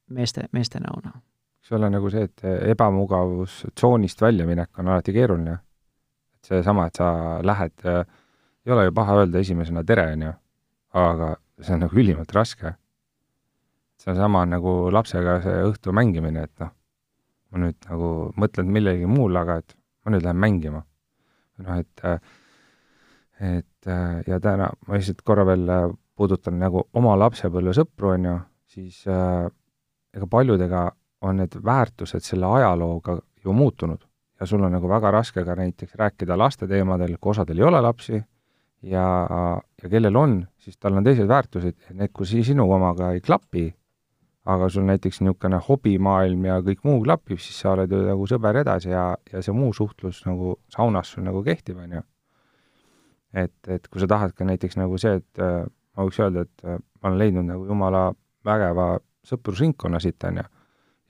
meeste, meeste näol nagu. eks ole nagu see, et ebamugavustsoonist väljaminek on alati keeruline. et seesama, et sa lähed, ei ole ju paha öelda esimesena tere, on ju, aga see on nagu ülimalt raske. see on sama nagu lapsega see õhtu mängimine, et noh, ma nüüd nagu mõtlen millegi muule, aga et ma nüüd lähen mängima. noh, et, et ja täna ma lihtsalt korra veel puudutan nagu oma lapsepõlvesõpru, on ju, siis ega paljudega on need väärtused selle ajalooga ju muutunud ja sul on nagu väga raske ka näiteks rääkida laste teemadel, kui osadel ei ole lapsi ja, ja kellel on, siis tal on teised väärtused, need, kui sinu omaga ei klapi, aga sul näiteks niisugune hobimaailm ja kõik muu klapib, siis sa oled ju nagu sõber edasi ja, ja see muu suhtlus nagu saunas sul nagu kehtib, on ju. et, et kui sa tahad ka näiteks nagu see, et äh, ma võiks öelda, et äh, ma olen leidnud nagu jumala vägeva sõprusringkonna siit, on ju,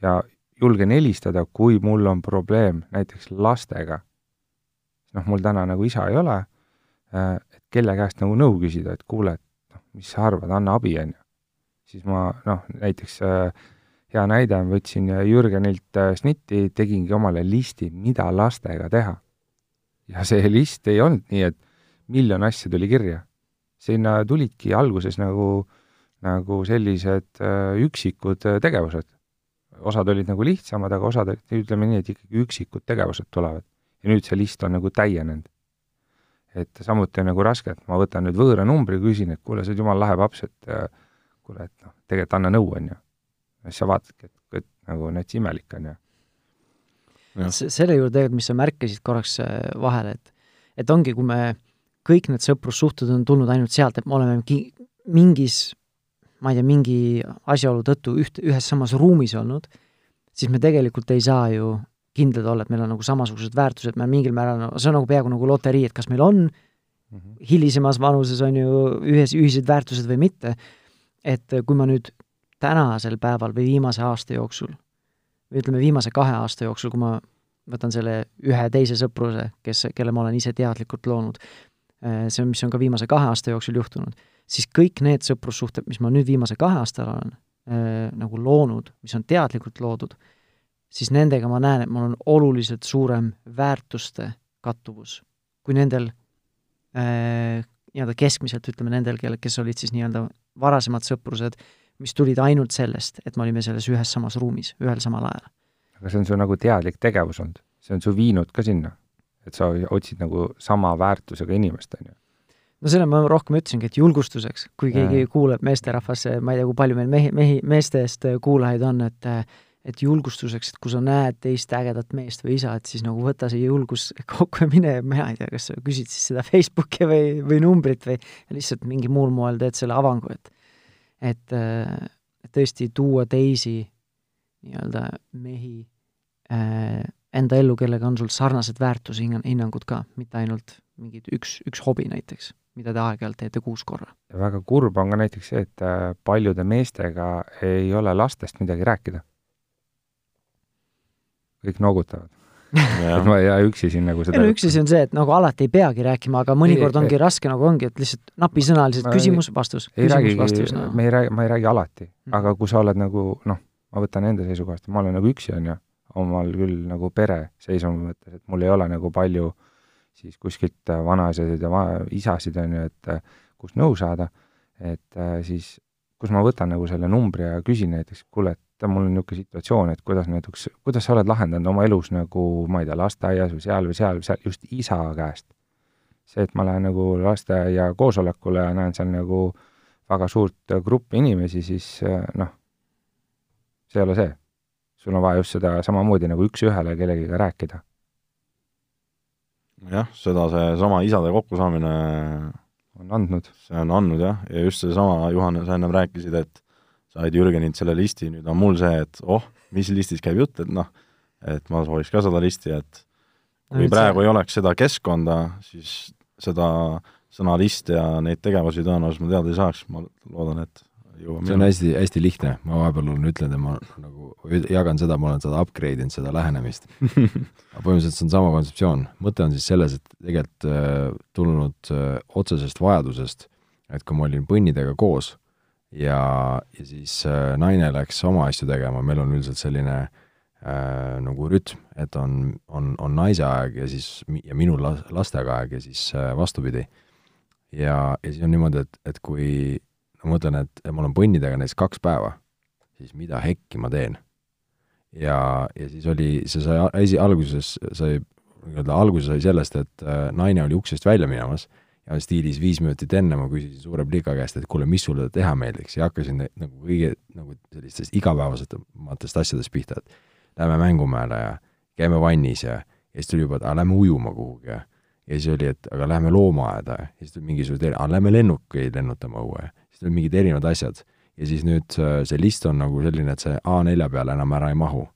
ja julgen helistada, kui mul on probleem näiteks lastega. noh, mul täna nagu isa ei ole Äh, kelle käest nagu nõu küsida, et kuule, et noh, mis sa arvad, anna abi, on ju. siis ma noh, näiteks äh, hea näide, võtsin Jürgenilt äh, snitti, tegingi omale listi, mida lastega teha. ja see list ei olnud nii, et miljon asja tuli kirja. sinna tulidki alguses nagu, nagu sellised üksikud tegevused. osad olid nagu lihtsamad, aga osad olid, ütleme nii, et ikkagi üksikud tegevused tulevad. ja nüüd see list on nagu täienenud et samuti on nagu raske, et ma võtan nüüd võõra numbri, küsin, et kuule, sa oled jumala lahe paps, et äh, kuule, et noh, tegelikult anna nõu, on ju. ja siis sa vaatadki, et, et nagu näiteks imelik, on ju. selle juurde tegelikult, mis sa märkisid korraks äh, vahele, et et ongi, kui me, kõik need sõprussuhted on tulnud ainult sealt, et me oleme ki-, mingis, ma ei tea, mingi asjaolu tõttu üht, ühes samas ruumis olnud, siis me tegelikult ei saa ju kindlad olla, et meil on nagu samasugused väärtused, me mingil määral, see on nagu peaaegu nagu loterii, et kas meil on mm -hmm. hilisemas vanuses on ju ühes, ühised väärtused või mitte, et kui ma nüüd tänasel päeval või viimase aasta jooksul, või ütleme, viimase kahe aasta jooksul, kui ma võtan selle ühe teise sõpruse, kes, kelle ma olen ise teadlikult loonud, see, mis on ka viimase kahe aasta jooksul juhtunud, siis kõik need sõprussuhted, mis ma nüüd viimase kahe aasta olen äh, nagu loonud, mis on teadlikult loodud, siis nendega ma näen, et mul on oluliselt suurem väärtuste kattuvus kui nendel äh, nii-öelda keskmiselt, ütleme nendel, kelle, kes olid siis nii-öelda varasemad sõprused, mis tulid ainult sellest, et me olime selles ühes samas ruumis ühel samal ajal. aga see on su nagu teadlik tegevus olnud, see on su viinud ka sinna, et sa otsid nagu sama väärtusega inimest, on ju no selle ma rohkem ütlesingi, et julgustuseks, kui keegi ja. kuuleb meesterahvas, ma ei tea, kui palju meil mehi, mehi, meestest kuulajaid on, et et julgustuseks, et kui sa näed teist ägedat meest või isa, et siis nagu võta see julgus kokku ja mine, mina ei tea, kas sa küsid siis seda Facebooki või, või numbrit või lihtsalt mingil muul moel teed selle avangu, et et, et tõesti tuua teisi nii-öelda mehi äh, enda ellu, kellega on sul sarnased väärtushinnangud ka, mitte ainult mingid üks, üks hobi näiteks mida te aeg-ajalt teete kuus korra. väga kurb on ka näiteks see, et äh, paljude meestega ei ole lastest midagi rääkida. Kõik noogutavad. Et ma ei jää üksi siin nagu seda üksi see on see, et nagu alati ei peagi rääkima, aga mõnikord ei, ongi ei, raske nagu ongi, et lihtsalt napisõnaliselt küsimus, vastus, küsimus, vastus no.. me ei räägi, ma ei räägi alati mm., aga kui sa oled nagu noh, ma võtan enda seisukohast, ma olen nagu üksi, on ju, omal küll nagu pere seisuma mõttes, et mul ei ole nagu palju siis kuskilt äh, vanaisasid ja va-, isasid, on ju, et äh, kust nõu saada, et äh, siis kus ma võtan nagu selle numbri ja küsin näiteks, kuule, et mul on niisugune situatsioon, et kuidas näiteks, kuidas sa oled lahendanud oma elus nagu, ma ei tea, lasteaias või seal või seal või seal, just isa käest. see, et ma lähen nagu lasteaia koosolekule ja näen seal nagu väga suurt gruppi inimesi, siis noh, see ei ole see. sul on vaja just seda samamoodi nagu üks-ühele kellegiga rääkida jah, seda seesama isade kokkusaamine on andnud. see on andnud jah, ja just seesama, Juhan, sa ennem rääkisid, et said Jürgenilt selle listi, nüüd on mul see, et oh, mis listis käib jutt, et noh, et ma sooviks ka seda listi, et kui no, praegu see... ei oleks seda keskkonda, siis seda sõna list ja neid tegevusi tõenäoliselt ma teada ei saaks, ma loodan, et jõuame see on hästi, hästi lihtne, ma vahepeal ütlenud ja ma nagu jagan seda, ma olen seda upgrade inud, seda lähenemist. Aga põhimõtteliselt see on sama kontseptsioon, mõte on siis selles, et tegelikult äh, tulnud äh, otsesest vajadusest, et kui ma olin põnnidega koos ja, ja siis äh, naine läks oma asju tegema, meil on üldiselt selline äh, nagu rütm, et on, on, on naise aeg ja siis, ja minul lastega aeg ja siis äh, vastupidi. ja, ja siis on niimoodi, et, et kui ma mõtlen, et mul on põnnidega näiteks kaks päeva, siis mida hekki ma teen? ja, ja siis oli, see sai esi, alguses sai, nii-öelda alguse sai sellest, et äh, naine oli uksest välja minemas ja stiilis viis minutit enne ma küsisin suure plika käest, et kuule, mis sulle teha meeldiks ja hakkasin nagu kõige nagu sellistest igapäevasematest asjadest pihta, et lähme mängumäele ja käime vannis ja, ja siis tuli juba, et aga lähme ujuma kuhugi ja ja siis oli, et aga lähme loomaaeda ja siis tuli mingisugused, aga lähme lennukeid lennutama õue siis tulid mingid erinevad asjad. ja siis nüüd see list on nagu selline, et see A4 peale enam ära ei mahu.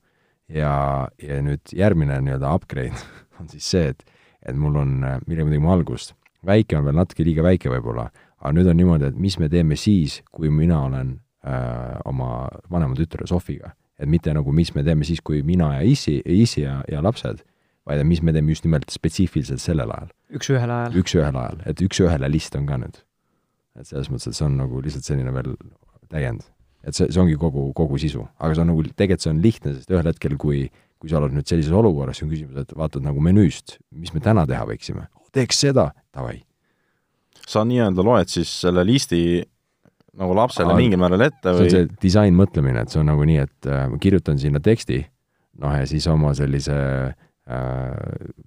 ja, ja nüüd järgmine nii-öelda upgrade on siis see, et, et mul on, millega me tegime algust, väike on veel natuke liiga väike võib-olla, aga nüüd on niimoodi, et mis me teeme siis, kui mina olen äh, oma vanema tütre Sofiga. et mitte nagu, mis me teeme siis, kui mina ja issi, issi ja, ja lapsed, vaid mis me teeme just nimelt spetsiifiliselt sellel ajal. üks-ühele ajal. üks-ühele ajal, et üks-ühele list on ka nüüd et selles mõttes, et see on nagu lihtsalt selline veel täiend. et see, see ongi kogu, kogu sisu, aga see on nagu, tegelikult see on lihtne, sest ühel hetkel, kui kui sa oled nüüd sellises olukorras, siis on küsimus, et vaatad nagu menüüst, mis me täna teha võiksime, teeks seda, davai. sa nii-öelda loed siis selle listi nagu lapsele mingil määral ette või? see on see disainmõtlemine, et see on nagu nii, et äh, ma kirjutan sinna teksti, noh ja siis oma sellise äh,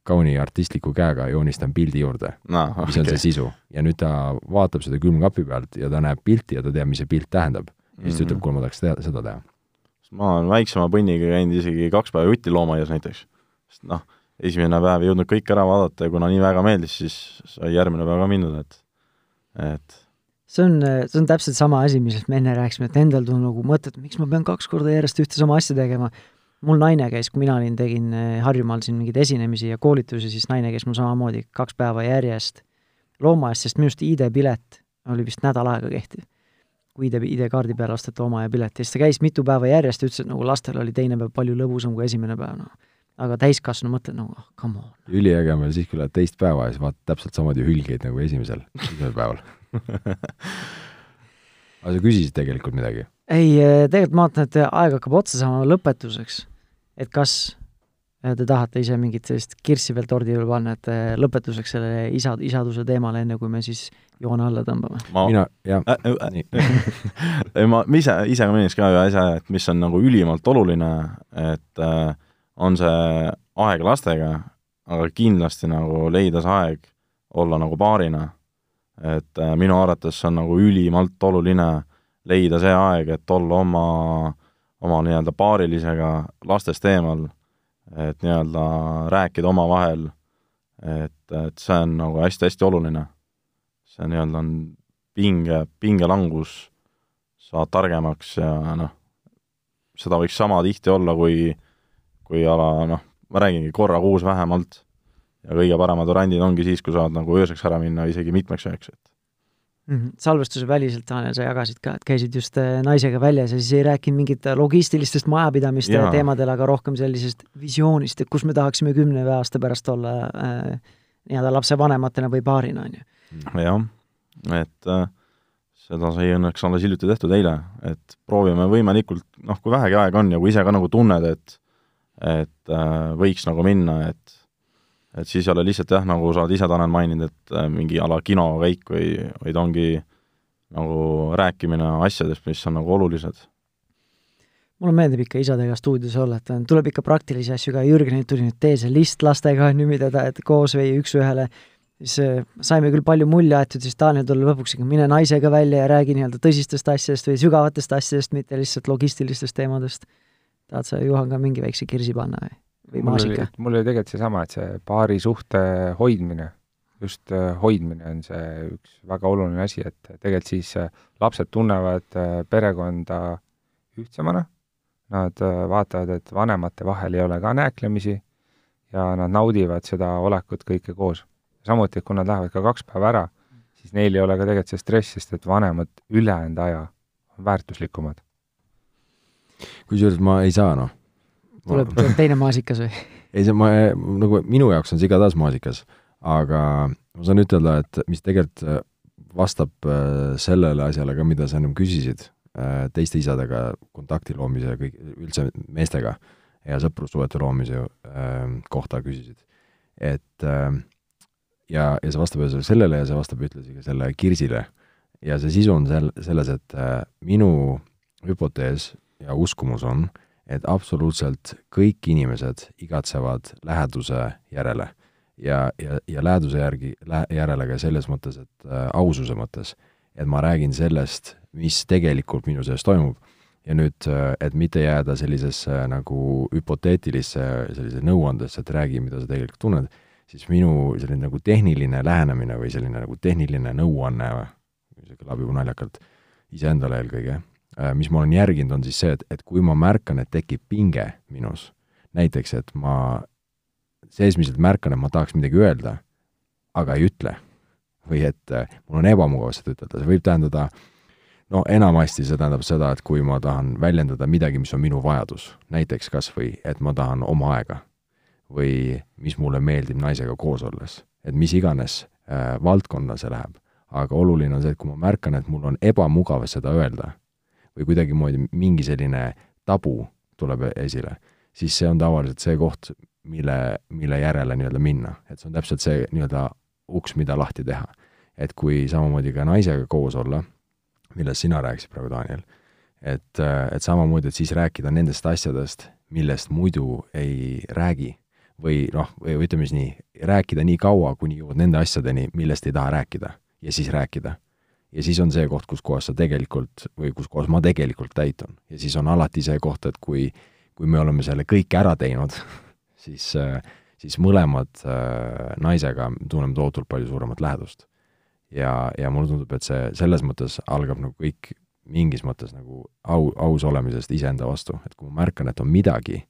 kauni artistliku käega joonistan pildi juurde no,, okay. mis on see sisu. ja nüüd ta vaatab seda külmkapi pealt ja ta näeb pilti ja ta teab, mis see pilt tähendab. ja siis ta ütleb, mhm. kuule, ma tahaks teha, seda teha. ma olen väiksema põnniga käinud isegi kaks päeva jutti loomaaias näiteks. sest noh, esimene päev ei jõudnud kõik ära vaadata ja kuna nii väga meeldis, siis sai järgmine päev ka mindud, et, et see on, see on täpselt sama asi, millest me enne rääkisime, et endal tuleb nagu mõte, et miks ma pean kaks korda järjest ühte sama asja tegema mul naine käis, kui mina olin, tegin eh, Harjumaal siin mingeid esinemisi ja koolitusi, siis naine käis mul samamoodi kaks päeva järjest loomaaias, sest minu arust ID-pilet oli vist nädal aega kehtiv. kui ID, ID-kaardi peale ostad loomaaia pileti ja siis ta käis mitu päeva järjest ja ütles, et nagu lastel oli teine päev palju lõbusam kui esimene päev, noh. Aga täiskasvanu mõtled nagu oh, come on. üliäge on veel siis, kui lähed teist päeva ja siis vaatad täpselt samamoodi hülgeid nagu esimesel, esimesel päeval aga sa küsisid tegelikult midagi? ei, tegelikult ma vaatan, et aeg hakkab otsa saama lõpetuseks. et kas te tahate ise mingit sellist kirssi veel tordi juurde panna, et lõpetuseks sellele isa, isaduse teemale, enne kui me siis joone alla tõmbame? mina, jah äh,. Äh, äh, ma, ma ise, ise ka mainiks ka ühe asja, et mis on nagu ülimalt oluline, et äh, on see aeg lastega, aga kindlasti nagu leida see aeg olla nagu paarina. et äh, minu arvates on nagu ülimalt oluline leida see aeg, et olla oma, oma nii-öelda paarilisega lastest eemal, et nii-öelda rääkida omavahel, et, et see on nagu hästi-hästi oluline see nii-öelda on pinge, pingelangus, saad targemaks ja noh, seda võiks sama tihti olla, kui, kui ala noh, ma räägingi korra kuus vähemalt ja kõige paremad variandid ongi siis, kui saad nagu ööseks ära minna, isegi mitmeks ööks, et mm -hmm. salvestuse väliselt, Tanel, sa jagasid ka, et käisid just äh, naisega väljas ja siis ei rääkinud mingit logistilistest majapidamiste ja. teemadel, aga rohkem sellisest visioonist, et kus me tahaksime kümne aasta pärast olla äh, nii-öelda lapsevanematena või paarina, on ju jah, et äh, seda sai õnneks alles hiljuti tehtud eile, et proovime võimalikult, noh, kui vähegi aega on ja kui ise ka nagu tunned, et et äh, võiks nagu minna, et et siis ei ole lihtsalt jah, nagu sa oled ise, Tanel, maininud, et äh, mingi a la kinokäik või, vaid ongi nagu rääkimine asjadest, mis on nagu olulised. Mulle meeldib ikka isadega stuudios olla, et tuleb ikka praktilisi asju ka, Jürgenilt tuli nüüd tee see list lastega, on ju, mida ta, et koos või üks-ühele siis äh, saime küll palju mulje aetud, siis Taanil tuli lõpuks ikka mine naisega välja ja räägi nii-öelda tõsistest asjadest või sügavatest asjadest, mitte lihtsalt logistilistest teemadest. Tahad sa, Juhan, ka mingi väikse kirsi panna või, või maasika? mul oli tegelikult seesama, et see paari suhte hoidmine, just äh, hoidmine on see üks väga oluline asi, et tegelikult siis äh, lapsed tunnevad perekonda ühtsemana, nad vaatavad, et vanemate vahel ei ole ka nääklemisi ja nad naudivad seda olekut kõike koos samuti, kui nad lähevad ka kaks päeva ära, siis neil ei ole ka tegelikult see stress, sest et vanemad ülejäänud aja on väärtuslikumad. Kusjuures ma ei saa, noh. tuleb, tuleb teine maasikas või? ei, see ma, nagu minu jaoks on see igatahes maasikas, aga ma saan ütelda, et mis tegelikult äh, vastab äh, sellele asjale ka, mida sa ennem küsisid, äh, teiste isadega kontakti loomise ja kõik, üldse meestega ja sõprussuhete loomise kohta küsisid. et ja, ja see vastab ühesõnaga sellele ja see vastab ühtlasi ka selle kirsile. ja see sisu on sel-, selles, et minu hüpotees ja uskumus on, et absoluutselt kõik inimesed igatsevad läheduse järele. ja, ja, ja läheduse järgi, järele ka selles mõttes, et äh, aususe mõttes, et ma räägin sellest, mis tegelikult minu sees toimub ja nüüd, äh, et mitte jääda sellisesse nagu hüpoteetilisse sellise nõuandesse, et räägi, mida sa tegelikult tunned siis minu selline nagu tehniline lähenemine või selline nagu tehniline nõuanne, see kõlab juba naljakalt, iseendale eelkõige, äh, mis ma olen järginud, on siis see, et, et kui ma märkan, et tekib pinge minus, näiteks et ma seesmiselt märkan, et ma tahaks midagi öelda, aga ei ütle, või et äh, mul on ebamugav seda ütelda, see võib tähendada no enamasti see tähendab seda, et kui ma tahan väljendada midagi, mis on minu vajadus, näiteks kas või, et ma tahan oma aega või mis mulle meeldib naisega koos olles. et mis iganes äh, valdkonna see läheb. aga oluline on see, et kui ma märkan, et mul on ebamugav seda öelda või kuidagimoodi mingi selline tabu tuleb esile, siis see on tavaliselt see koht, mille, mille järele nii-öelda minna. et see on täpselt see nii-öelda uks, mida lahti teha. et kui samamoodi ka naisega koos olla, millest sina rääkisid praegu, Daniel, et, et samamoodi, et siis rääkida nendest asjadest, millest muidu ei räägi või noh, või ütleme siis nii, rääkida nii kaua, kuni jõuad nende asjadeni, millest ei taha rääkida ja siis rääkida. Ja siis on see koht, kus kohas sa tegelikult või kus kohas ma tegelikult täitun. ja siis on alati see koht, et kui, kui me oleme selle kõik ära teinud, siis, siis mõlemad äh, naisega tunneme tohutult palju suuremat lähedust. ja, ja mulle tundub, et see selles mõttes algab nagu kõik mingis mõttes nagu au, aus olemisest iseenda vastu, et kui ma märkan, et on midagi,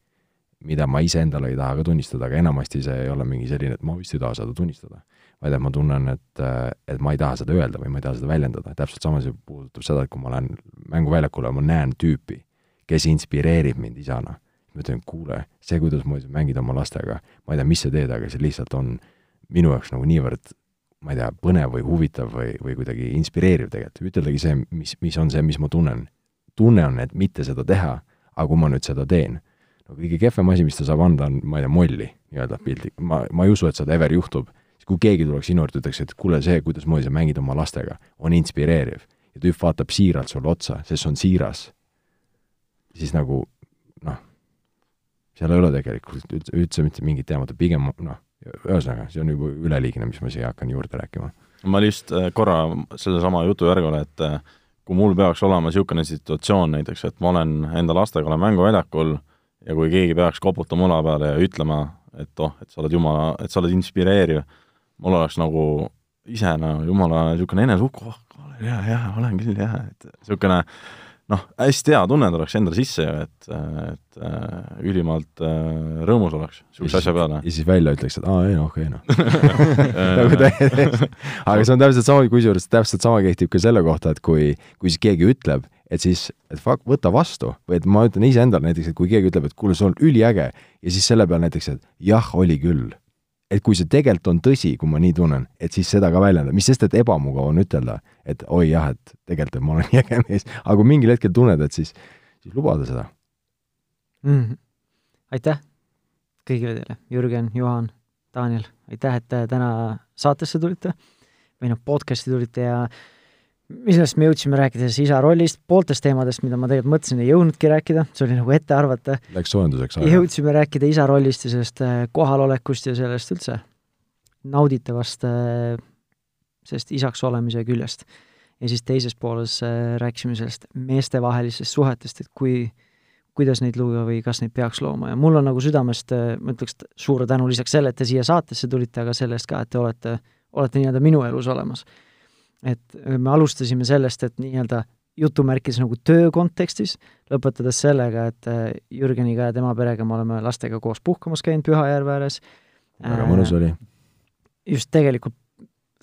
mida ma iseendale ei taha ka tunnistada, aga enamasti see ei ole mingi selline, et ma vist ei taha seda tunnistada. Vaid et ma tunnen, et, et ma ei taha seda öelda või ma ei taha seda väljendada, täpselt sama see puudutab seda, et kui ma lähen mänguväljakule, ma näen tüüpi, kes inspireerib mind isana. ma ütlen, kuule, see, kuidasmoodi sa mängid oma lastega, ma ei tea, mis sa teed, aga see lihtsalt on minu jaoks nagu niivõrd ma ei tea, põnev või huvitav või, või kuidagi inspireeriv tegelikult, üteldagi see, mis, mis on see, mis ma tunnen. tunne on, et mitte seda teha, aga kui ma nüüd seda teen, no kõige kehvem asi, mis ta saab anda, on, ma ei tea, molli nii-öelda pildi, ma, ma ei usu, et seda ever juhtub, kui keegi tuleks sinu juurde, ütleks, et kuule, see, kuidasmoodi sa mängid oma lastega, on inspireeriv. ja tüüp vaatab siiralt sulle otsa, sest see on siiras. siis nagu noh, seal ei ole tegelikult üldse, üldse mitte mingit teemat, pigem noh, ühesõnaga, see on juba üleliigne, mis ma siia hakkan juurde rääkima. ma lihtsalt äh, korra sellesama jutu järgule, et äh, kui mul peaks olema niisugune situatsioon näiteks, et ma olen enda lastega, olen mänguväljakul ja kui keegi peaks koputama õla peale ja ütlema, et oh, et sa oled jumala, et sa oled inspireeriv, mul oleks nagu ise nagu jumala niisugune eneseuhku, oh, jaa, jaa, olen küll, jah, et niisugune noh, hästi hea tunne tuleks endale sisse ju, et, et äh, ülimalt äh, rõõmus oleks niisuguse asja peale. ja siis välja ütleks, et aa, ei noh, okei noh. nagu aga see on täpselt sama, kusjuures täpselt sama kehtib ka selle kohta, et kui, kui siis keegi ütleb, et siis, et fuck, võta vastu või et ma ütlen iseendale näiteks, et kui keegi ütleb, et kuule, see on üliäge ja siis selle peale näiteks, et jah, oli küll et kui see tegelikult on tõsi, kui ma nii tunnen, et siis seda ka väljendada, mis sest, et ebamugav on ütelda, et oi jah, et tegelikult, ma olen nii äge mees, aga kui mingil hetkel tunned, et siis, siis lubada seda mm. -hmm. aitäh kõigile teile, Jürgen, Juhan, Daniel, aitäh, et täna saatesse tulite või noh, podcast'i tulite ja millest me jõudsime rääkida siis isa rollist, pooltest teemadest, mida ma tegelikult mõtlesin, ei jõudnudki rääkida, see oli nagu ette arvata. Läks soojenduseks aega. jõudsime rääkida isa rollist ja sellest äh, kohalolekust ja sellest üldse nauditavast äh, sellest isaks olemise küljest. ja siis teises pooles äh, rääkisime sellest meestevahelistest suhetest, et kui, kuidas neid luua või kas neid peaks looma ja mul on nagu südamest, ma ütleks suure tänu lisaks sellele, et te siia saatesse tulite, aga selle eest ka, et te olete, olete nii-öelda minu elus olemas et me alustasime sellest, et nii-öelda jutumärkides nagu töö kontekstis, lõpetades sellega, et äh, Jürgeniga ja tema perega me oleme lastega koos puhkamas käinud Pühajärve ääres. väga mõnus oli. just tegelikult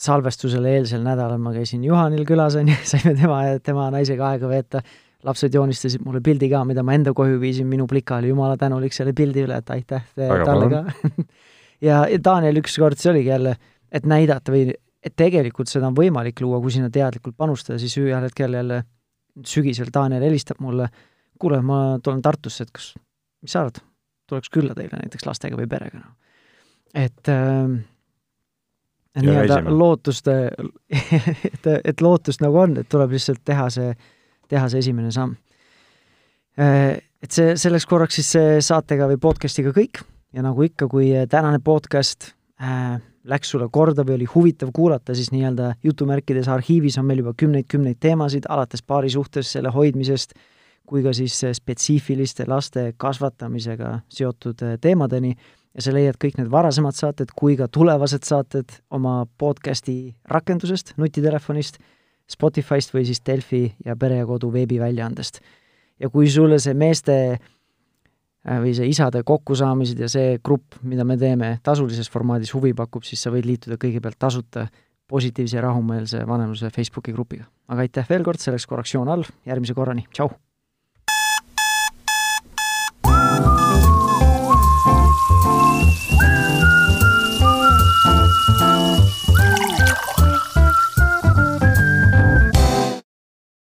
salvestusele eelsel nädalal ma käisin Juhanil külas, on ju, saime tema ja tema naisega aega veeta, lapsed joonistasid mulle pildi ka, mida ma enda koju viisin, minu plika oli jumala tänulik selle pildi üle, et aitäh talle ka ja, ja Daniel ükskord, see oligi jälle, et näidata või et tegelikult seda on võimalik luua, kui sinna teadlikult panustada, siis ühel hetkel jälle sügisel Daniel helistab mulle, kuule, ma tulen Tartusse, et kas, mis sa arvad, tuleks külla teile näiteks lastega või perega, noh. et äh, nii-öelda lootust et, et lootust nagu on, et tuleb lihtsalt teha see, teha see esimene samm. Äh, et see, selleks korraks siis saatega või podcast'iga kõik ja nagu ikka, kui tänane podcast äh, läks sulle korda või oli huvitav kuulata, siis nii-öelda jutumärkides arhiivis on meil juba kümneid-kümneid teemasid, alates paari suhtes, selle hoidmisest, kui ka siis spetsiifiliste laste kasvatamisega seotud eh, teemadeni ja sa leiad kõik need varasemad saated kui ka tulevased saated oma podcasti rakendusest, nutitelefonist, Spotify'st või siis Delfi ja Pere ja Kodu veebiväljaandest. ja kui sulle see meeste või see isade kokkusaamised ja see grupp, mida me teeme tasulises formaadis huvi pakub, siis sa võid liituda kõigepealt tasuta positiivse ja rahumeelse vanemluse Facebooki grupiga. aga aitäh veel kord, selleks korraks joon all, järgmise korrani, tšau!